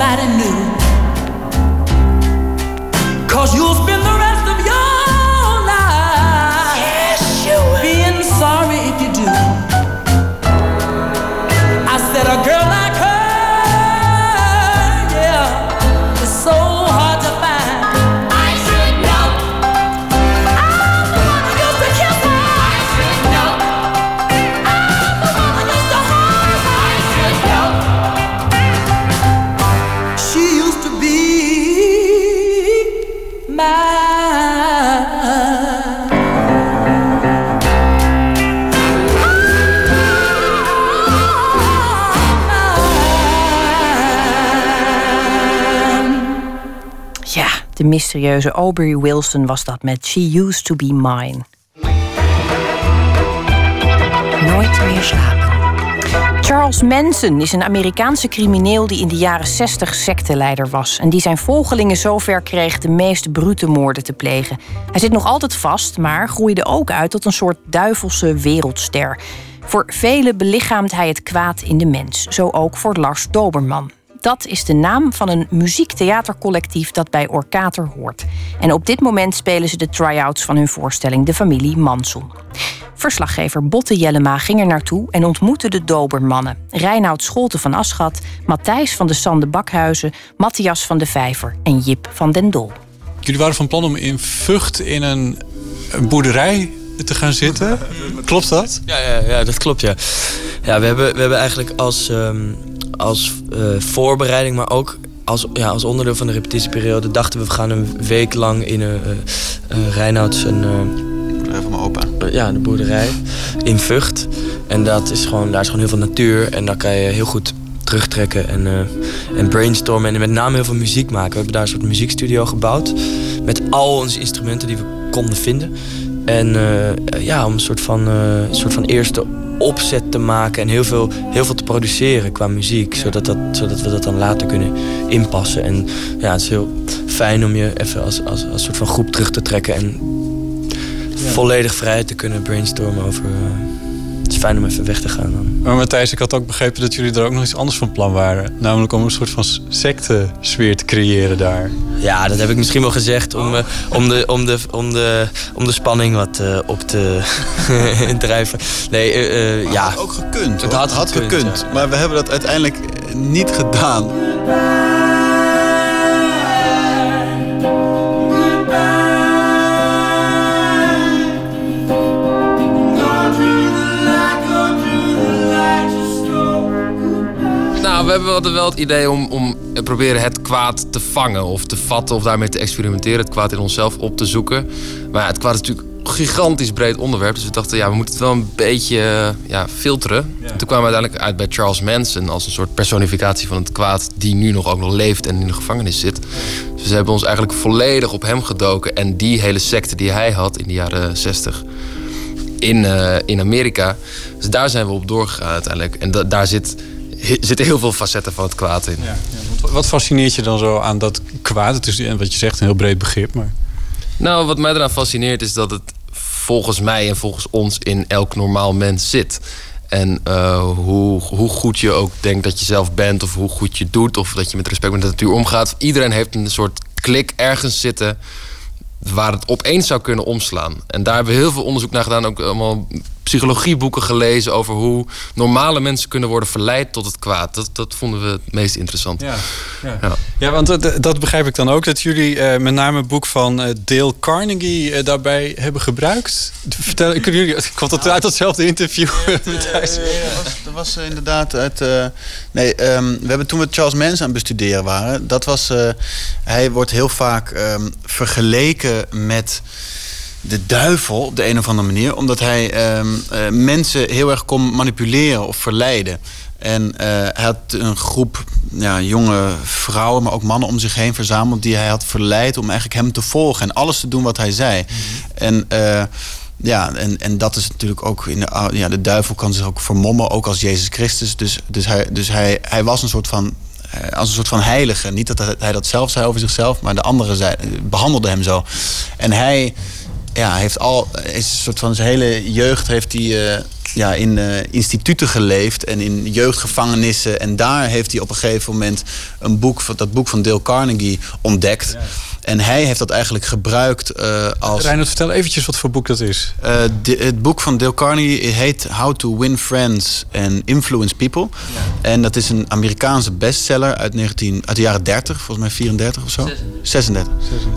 Somebody new. De mysterieuze Aubrey Wilson was dat met She Used to Be Mine. Nooit meer slapen. Charles Manson is een Amerikaanse crimineel die in de jaren 60 secteleider was. En die zijn volgelingen zover kreeg de meest brute moorden te plegen. Hij zit nog altijd vast, maar groeide ook uit tot een soort duivelse wereldster. Voor velen belichaamt hij het kwaad in de mens. Zo ook voor Lars Doberman. Dat is de naam van een muziektheatercollectief dat bij Orkater hoort. En op dit moment spelen ze de try-outs van hun voorstelling De Familie Manson. Verslaggever Botte Jellema ging er naartoe en ontmoette de Dobermannen. Reinoud Scholte van Aschat, Matthijs van de Sande Bakhuizen... Matthias van de Vijver en Jip van den Dol. Jullie waren van plan om in Vught in een een boerderij te gaan zitten. Klopt dat? Ja, ja, ja dat klopt, ja. Ja, we hebben, we hebben eigenlijk als, ehm, als eh, voorbereiding, maar ook als, ja, als onderdeel van de repetitieperiode... dachten we, we gaan een week lang in een uh, Reinouds... Een, boerderij van mijn opa. ja, de boerderij in Vught. En dat is gewoon, daar is gewoon heel veel natuur. En daar kan je heel goed terugtrekken en, uh, en brainstormen. En met name heel veel muziek maken. We hebben daar een soort muziekstudio gebouwd. Met al onze instrumenten die we konden vinden. En uh, ja, om een soort van, uh, een soort van eerste opzet te maken. En heel veel, heel veel te produceren qua muziek. Zodat, dat, zodat we dat dan later kunnen inpassen. En ja, het is heel fijn om je even als, als, als soort van groep terug te trekken. En ja. volledig vrij te kunnen brainstormen over... Uh, is fijn om even weg te gaan dan. Maar Matthijs, ik had ook begrepen dat jullie er ook nog iets anders van plan waren. Namelijk om een soort van secte-sfeer te creëren daar. Ja, dat heb ik misschien wel gezegd om, uh, om, de, om, de, om, de, om de spanning wat uh, op te drijven. Nee, uh, ja. Het had ook gekund. Het had, had gekund. gekund ja. Maar we hebben dat uiteindelijk niet gedaan. Nou, we hebben altijd wel het idee om, om proberen het kwaad te vangen of te vatten of daarmee te experimenteren. Het kwaad in onszelf op te zoeken. Maar het kwaad is natuurlijk een gigantisch breed onderwerp. Dus we dachten, ja, we moeten het wel een beetje ja, filteren. Ja. Toen kwamen we uiteindelijk uit bij Charles Manson als een soort personificatie van het kwaad die nu nog ook nog leeft en in de gevangenis zit. Dus we hebben ons eigenlijk volledig op hem gedoken en die hele secte die hij had in de jaren 60 in, uh, in Amerika. Dus daar zijn we op doorgegaan uiteindelijk. En da daar zit zitten heel veel facetten van het kwaad in. Ja, ja. Wat fascineert je dan zo aan dat kwaad? Het is wat je zegt een heel breed begrip, maar... Nou, wat mij eraan fascineert is dat het volgens mij en volgens ons in elk normaal mens zit. En uh, hoe, hoe goed je ook denkt dat je zelf bent, of hoe goed je doet, of dat je met respect met de natuur omgaat. Iedereen heeft een soort klik ergens zitten waar het opeens zou kunnen omslaan. En daar hebben we heel veel onderzoek naar gedaan. Ook allemaal psychologieboeken gelezen over hoe normale mensen kunnen worden verleid tot het kwaad. Dat, dat vonden we het meest interessant. Ja, ja. Ja. Ja, want dat, dat begrijp ik dan ook. Dat jullie eh, met name het boek van eh, Dale Carnegie eh, daarbij hebben gebruikt. Vertel, kunnen jullie, komt dat uit datzelfde interview? Dat was, dat was inderdaad uit. eh, nee, ehm, we hebben toen we Charles Manson aan het bestuderen waren. Dat was. eh, hij wordt heel vaak ehm, vergeleken met de duivel op de een of andere manier. Omdat hij ehm, eh, mensen heel erg kon manipuleren of verleiden. En eh, hij had een groep ja, jonge vrouwen, maar ook mannen om zich heen verzameld... die hij had verleid om eigenlijk hem te volgen en alles te doen wat hij zei. En, eh, ja, en, en dat is natuurlijk ook... In de, ja, de duivel kan zich ook vermommen, ook als Jezus Christus. Dus, dus, hij, dus hij, hij was een soort van... Als een soort van heilige. Niet dat hij- hij dat zelf zei over zichzelf, maar de anderen zei, behandelden hem zo. En hij ja, heeft al is een soort van zijn hele jeugd heeft hij eh, ja, in eh, instituten geleefd en in jeugdgevangenissen. En daar heeft hij op een gegeven moment een boek, dat boek van Dale Carnegie ontdekt. En hij heeft dat eigenlijk gebruikt eh, als. Reinhard, vertel eventjes wat voor boek dat is. Eh, de- het boek van Dale Carnegie heet How to Win Friends and Influence People. En dat is een Amerikaanse bestseller uit, 19, uit de jaren 30, volgens mij 34 of zo. 36.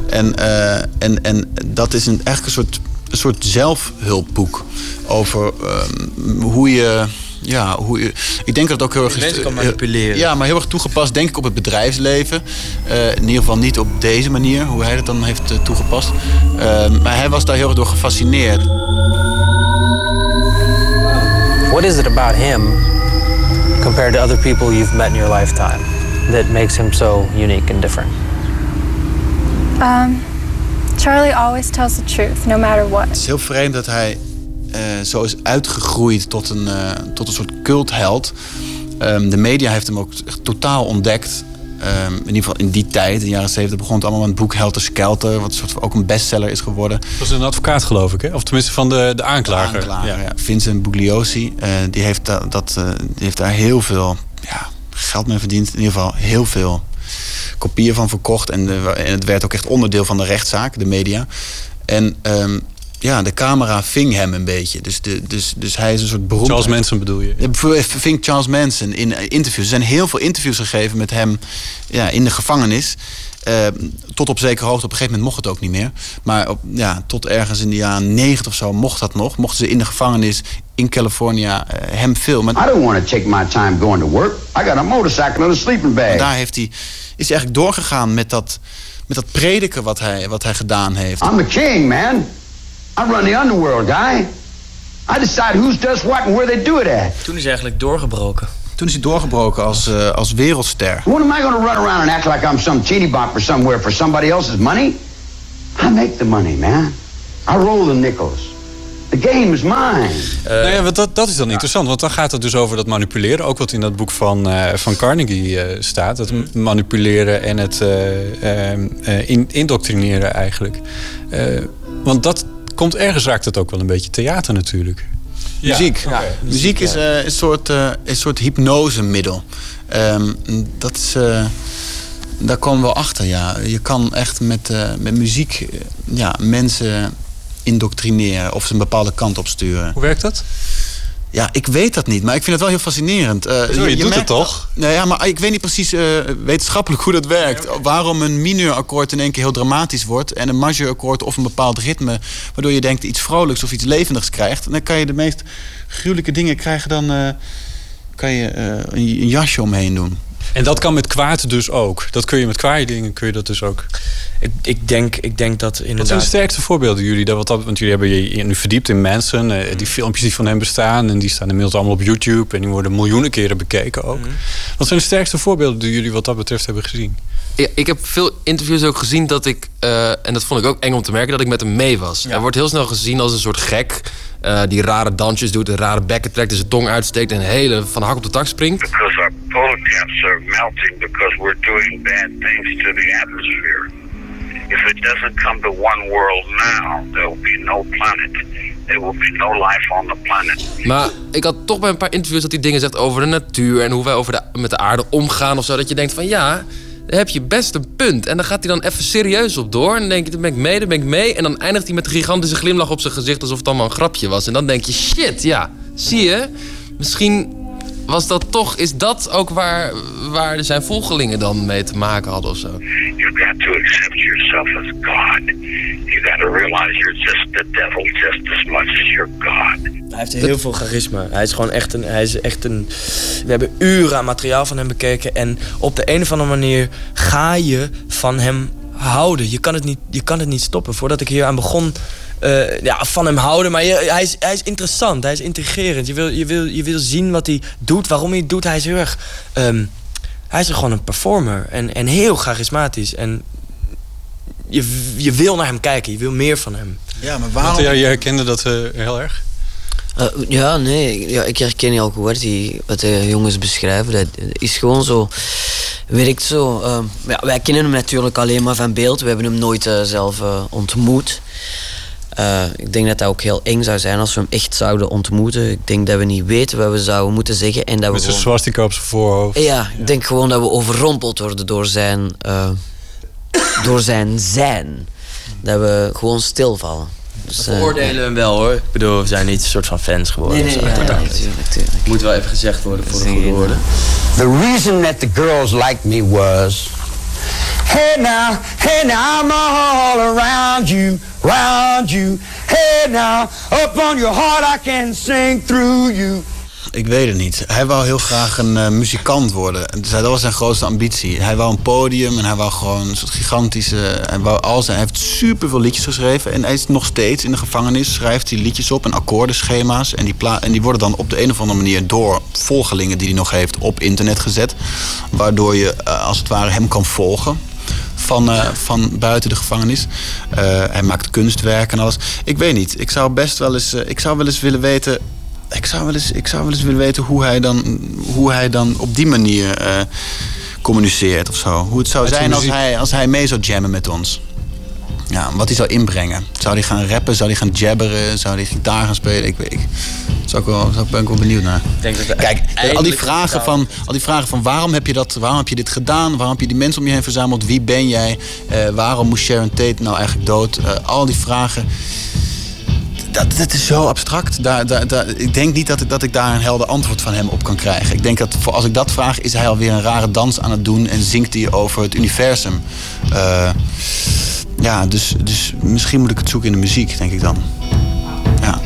En, eh, en, en dat is een, eigenlijk een soort, een soort zelfhulpboek over ehm, hoe je. Ja, hoe je, ik denk dat het ook heel erg mensen kan eh, manipuleren. Ja, maar heel erg toegepast, denk ik, op het bedrijfsleven. Eh, in ieder geval niet op deze manier, hoe hij het dan heeft eh, toegepast. Maar hij was daar heel erg door gefascineerd. What is it about him compared to other people you've met in your lifetime that makes him so unique and different? Um, Charlie always tells the truth, no matter what. Het is heel vreemd dat hij zo is uitgegroeid tot een, eh, tot een soort cultheld. Ehm, de media heeft hem ook totaal ontdekt. Ehm, in ieder geval in die tijd, in de jaren 70, begon het allemaal met het boek Helter Skelter. Wat soort van ook een bestseller is geworden. Dat was een advocaat, geloof ik, hè? Of tenminste van de, de aanklager. Aanklager, ja. Vincent Bugliosi, eh, die, heeft da- dat, eh, die heeft daar heel veel ja, geld mee verdiend. In ieder geval heel veel kopieën van verkocht. En, eh, en het werd ook echt onderdeel van de rechtszaak, de media. En ehm, ja, de camera ving hem een beetje. Dus, de, dus, dus hij is een soort beroemd. Charles Manson bedoel je? Ving Charles Manson in eh, interviews. Er zijn heel veel interviews gegeven met hem ja, in de gevangenis. Eh, tot op zekere hoogte. Op een gegeven moment mocht het ook niet meer. Maar op, ja, tot ergens in de jaren 90 of zo mocht dat nog. Mochten ze in de gevangenis in California eh, hem filmen. I don't want to take my time going to work. I got a motorcycle and a sleeping bag. Maar daar heeft hij, is hij eigenlijk doorgegaan met dat, met dat prediken wat hij, wat hij gedaan heeft. I'm the king, man. I run the underworld, guy. I decide who's does what and where they do it at. Toen is hij eigenlijk doorgebroken. Toen is hij doorgebroken als, eh, als wereldster. When am I going to run around and act like I'm some teeny bopper somewhere for somebody else's money? I make the money, man. I roll the nickels. The game is mine. nou ja, want dat, dat is dan interessant, want dan gaat het dus over dat manipuleren. Ook wat in dat boek van, eh, van Carnegie eh, staat. Het Mm. manipuleren en het eh, eh, eh, in, indoctrineren eigenlijk. Eh, want dat komt ergens raakt het ook wel een beetje theater natuurlijk. Muziek. Muziek is eh, een soort, eh, een soort hypnosemiddel. Ehm, dat is, eh, daar komen we wel achter, ja. Je kan echt met, eh, met muziek ja, mensen indoctrineren of ze een bepaalde kant op sturen. Hoe werkt dat? Ja, ik weet dat niet, maar ik vind het wel heel fascinerend. Eh, Zo, je doet het toch? Nou ja, maar ik weet niet precies eh, wetenschappelijk hoe dat werkt. Waarom een mineurakkoord in één keer heel dramatisch wordt... en een majeurakkoord of een bepaald ritme... waardoor je denkt iets vrolijks of iets levendigs krijgt. En dan kan je de meest gruwelijke dingen krijgen... dan eh, kan je een, een jasje omheen doen. En dat kan met kwaad dus ook. Dat kun je met kwaaie dingen kun je dat dus ook. Ik, ik, denk, ik denk dat inderdaad... Wat zijn de sterkste voorbeelden jullie? Dat, wat dat, want jullie hebben je nu verdiept in mensen. eh, die filmpjes die van hem bestaan. En die staan inmiddels allemaal op YouTube. En die worden miljoenen keren bekeken ook. Wat zijn de sterkste voorbeelden die jullie wat dat betreft hebben gezien? Ja, ik heb veel interviews ook gezien dat ik, eh, en dat vond ik ook eng om te merken, dat ik met hem mee was. Hij wordt heel snel gezien als een soort gek. Eh, die rare dansjes doet, een rare bekken trekt, en zijn tong uitsteekt en hele van de hak op de tak springt. Because our polar caps are melting because we're doing bad things to the atmosphere. If it doesn't come to one world now, there will be no planet. There will be no life on the planet. Maar ik had toch bij een paar interviews dat hij dingen zegt over de natuur en hoe wij over de, met de aarde omgaan of zo. Dat je denkt van ja, dan heb je best een punt. En dan gaat hij dan even serieus op door. En dan denk je, dan ben ik mee, dan ben ik mee. En dan eindigt hij met een gigantische glimlach op zijn gezicht... alsof het allemaal een grapje was. En dan denk je, shit, ja, zie je? Misschien was dat toch, is dat ook waar, waar zijn volgelingen dan mee te maken hadden of zo? You've got to accept yourself as God. You got to realize you're just the devil just as much as you're God. Hij heeft heel veel charisma. Hij is gewoon echt een, hij is echt een. We hebben uren aan materiaal van hem bekeken. En op de een of andere manier ga je van hem houden. Je kan het niet, je kan het niet stoppen. Voordat ik hier aan begon. eh, ja, van hem houden. Maar je, hij, is, hij is interessant. Hij is intrigerend. Je wil, je, wil, je wil zien wat hij doet. Waarom hij het doet. Hij is heel erg. ehm, hij is gewoon een performer. En, en heel charismatisch. En je, je wil naar hem kijken. Je wil meer van hem. Ja, maar Want, ja, je herkende dat eh, heel erg? Eh, ja, nee, ja, ik herken heel goed die, wat de jongens beschrijven. Dat is gewoon zo, werkt zo. eh, ja, wij kennen hem natuurlijk alleen maar van beeld. We hebben hem nooit eh, zelf eh, ontmoet. Ik denk dat dat ook heel eng zou zijn als we hem echt zouden ontmoeten. Ik denk dat we niet weten wat we zouden moeten zeggen. En dat we Met zijn gewoon- swastika op zijn voorhoofd. ja, ik denk gewoon dat we overrompeld worden door zijn, door zijn zijn. Dat we gewoon stilvallen. Dus, We eh, veroordelen hem wel hoor. Ik bedoel, we zijn niet een soort van fans geworden. Nee, nee, of zo. ja, ja, Uiteindelijk. tuurlijk, tuurlijk. Moet wel even gezegd worden voor de goede woorden. The reason that the girls liked me was, hey now, hey now, I'm all around you, round you. Hey now, up on your heart I can sing through you. Ik weet het niet. Hij wou heel graag een eh, muzikant worden. Dat was zijn grootste ambitie. Hij wou een podium en hij wou gewoon een soort gigantische... Hij, al zijn, hij heeft superveel liedjes geschreven. En hij is nog steeds in de gevangenis. Schrijft hij liedjes op en akkoordenschema's. En die, en die worden dan op de een of andere manier... door volgelingen die hij nog heeft op internet gezet. Waardoor je eh, als het ware hem kan volgen van, eh, van buiten de gevangenis. Hij maakt kunstwerken en alles. Ik weet niet. Ik zou best wel eens, ik zou wel eens willen weten. Ik zou wel eens, ik zou wel eens willen weten hoe hij dan, hoe hij dan op die manier eh, communiceert of zo. Hoe het zou Met zijn als hij, als hij mee zou jammen met ons. Ja, wat hij zou inbrengen. Zou hij gaan rappen? Zou hij gaan jabberen? Zou hij gitaar gaan spelen? Ik weet ik. Zou ik wel, zou, ben ik wel benieuwd naar. denk dat we Kijk, al die, vragen van, al die vragen van waarom heb je dat, waarom heb je dit gedaan? Waarom heb je die mensen om je heen verzameld? Wie ben jij? Eh, waarom moest Sharon Tate nou eigenlijk dood? Eh, al die vragen. Dat, dat is zo abstract. Daar, daar, ik denk niet dat ik, dat ik daar een helder antwoord van hem op kan krijgen. Ik denk dat voor, als ik dat vraag, is hij alweer een rare dans aan het doen en zingt hij over het universum. Eh, ja, dus, dus misschien moet ik het zoeken in de muziek, denk ik dan. Ja.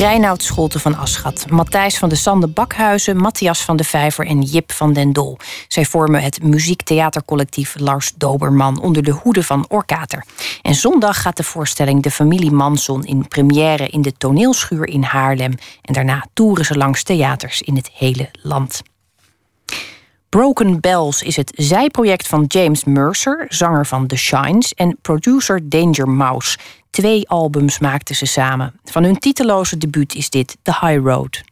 Reinoud Scholte van Aschat, Matthijs van de Sande Bakhuizen, Matthias van de Vijver en Jip van den Dol. Zij vormen het muziektheatercollectief Lars Doberman onder de hoede van Orkater. En zondag gaat de voorstelling De Familie Manson in première in de toneelschuur in Haarlem. En daarna toeren ze langs theaters in het hele land. Broken Bells is het zijproject van James Mercer, zanger van The Shines, en producer Danger Mouse. Twee albums maakten ze samen. Van hun titeloze debuut is dit The High Road.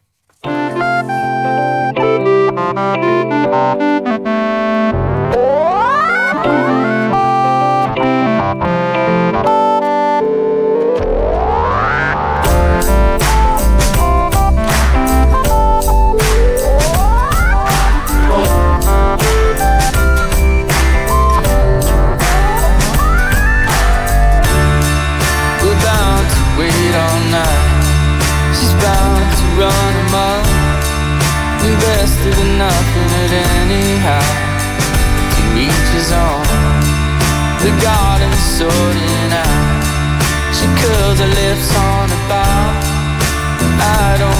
I don't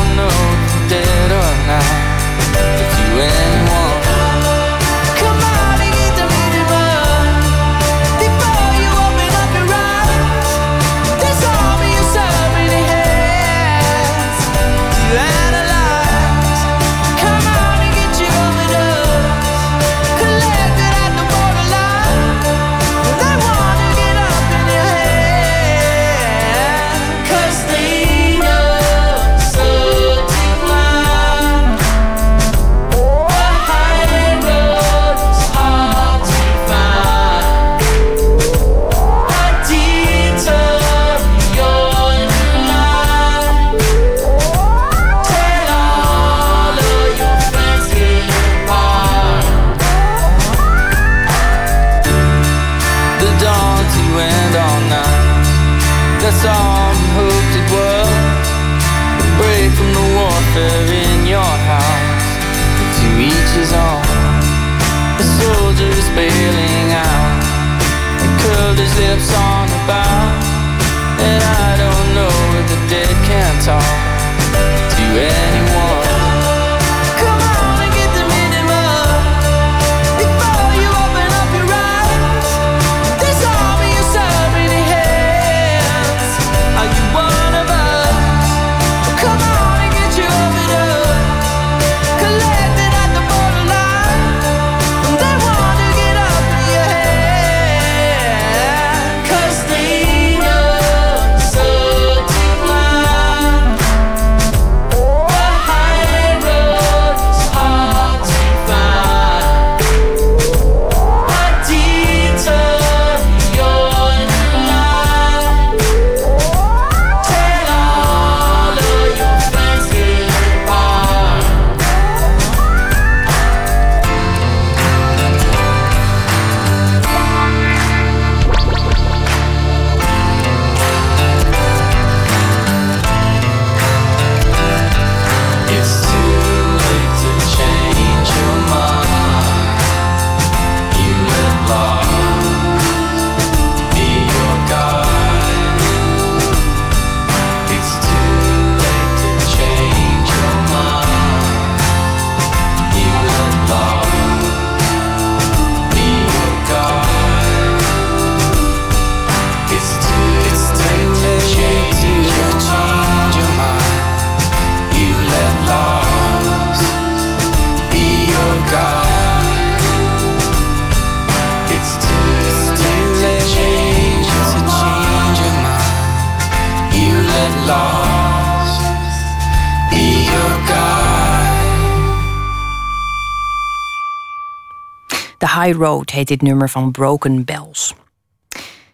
Road heet dit nummer van Broken Bells.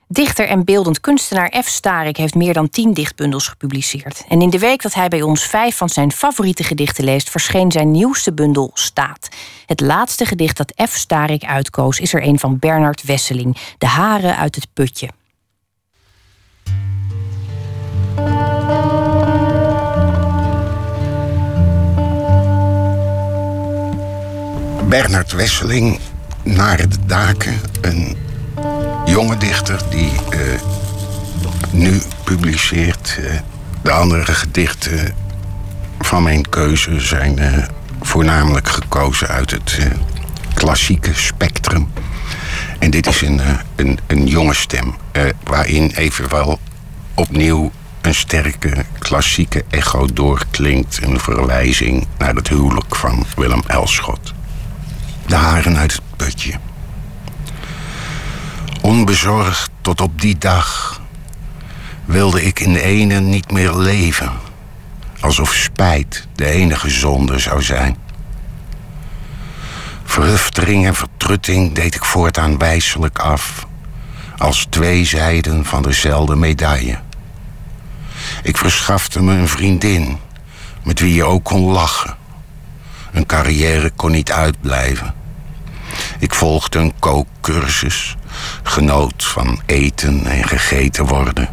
Dichter en beeldend kunstenaar F. Starik heeft meer dan tien dichtbundels gepubliceerd. En in de week dat hij bij ons vijf van zijn favoriete gedichten leest, verscheen zijn nieuwste bundel Staat. Het laatste gedicht dat F. Starik uitkoos is er een van Bernard Wesseling, De Haren uit het Putje. Bernard Wesseling, Naar de Daken. Een jonge dichter die eh, nu publiceert. Eh, de andere gedichten van mijn keuze zijn eh, voornamelijk gekozen uit het klassieke spectrum. En dit is een, een, een jonge stem, waarin evenwel opnieuw een sterke klassieke echo doorklinkt. Een verwijzing naar het huwelijk van Willem Elschot. De haren uit het putje. Onbezorgd tot op die dag wilde ik in de ene niet meer leven. Alsof spijt de enige zonde zou zijn. Verhuftering en vertrutting deed ik voortaan wijselijk af. Als twee zijden van dezelfde medaille. Ik verschafte me een vriendin met wie je ook kon lachen. Een carrière kon niet uitblijven. Ik volgde een kookcursus, genoot van eten en gegeten worden.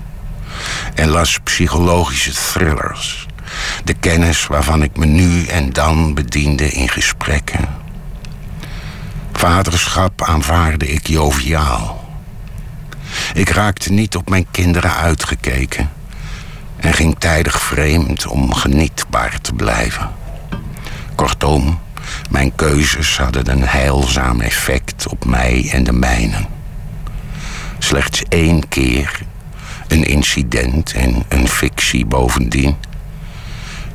En las psychologische thrillers. De kennis waarvan ik me nu en dan bediende in gesprekken. Vaderschap aanvaarde ik joviaal. Ik raakte niet op mijn kinderen uitgekeken en ging tijdig vreemd om genietbaar te blijven. Kortom, mijn keuzes hadden een heilzaam effect op mij en de mijnen. Slechts één keer, een incident en een fictie bovendien,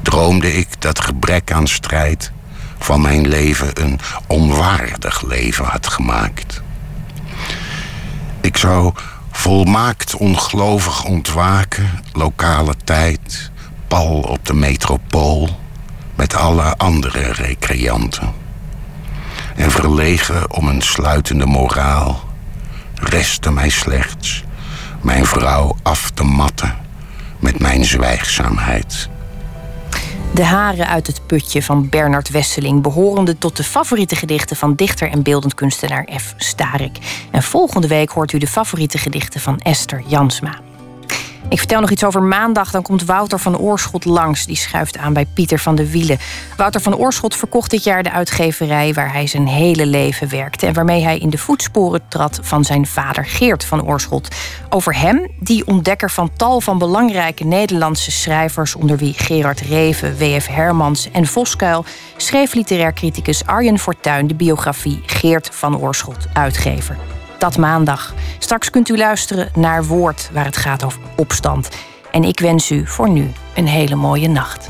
droomde ik dat gebrek aan strijd van mijn leven een onwaardig leven had gemaakt. Ik zou volmaakt ongelovig ontwaken, lokale tijd, pal op de metropool, met alle andere recreanten. En verlegen om een sluitende moraal, restte mij slechts mijn vrouw af te matten met mijn zwijgzaamheid. De haren uit het putje van Bernard Wesseling, behorende tot de favoriete gedichten van dichter en beeldend kunstenaar F. Starik. En volgende week hoort u de favoriete gedichten van Esther Jansma. Ik vertel nog iets over maandag. Dan komt Wouter van Oorschot langs. Die schuift aan bij Pieter van de Wielen. Wouter van Oorschot verkocht dit jaar de uitgeverij waar hij zijn hele leven werkte. En waarmee hij in de voetsporen trad van zijn vader Geert van Oorschot. Over hem, die ontdekker van tal van belangrijke Nederlandse schrijvers. onder wie Gerard Reven, W.F. Hermans en Voskuil. schreef literair criticus Arjen Fortuyn de biografie Geert van Oorschot, uitgever dat maandag. Straks kunt u luisteren naar Woord, waar het gaat over opstand. En ik wens u voor nu een hele mooie nacht.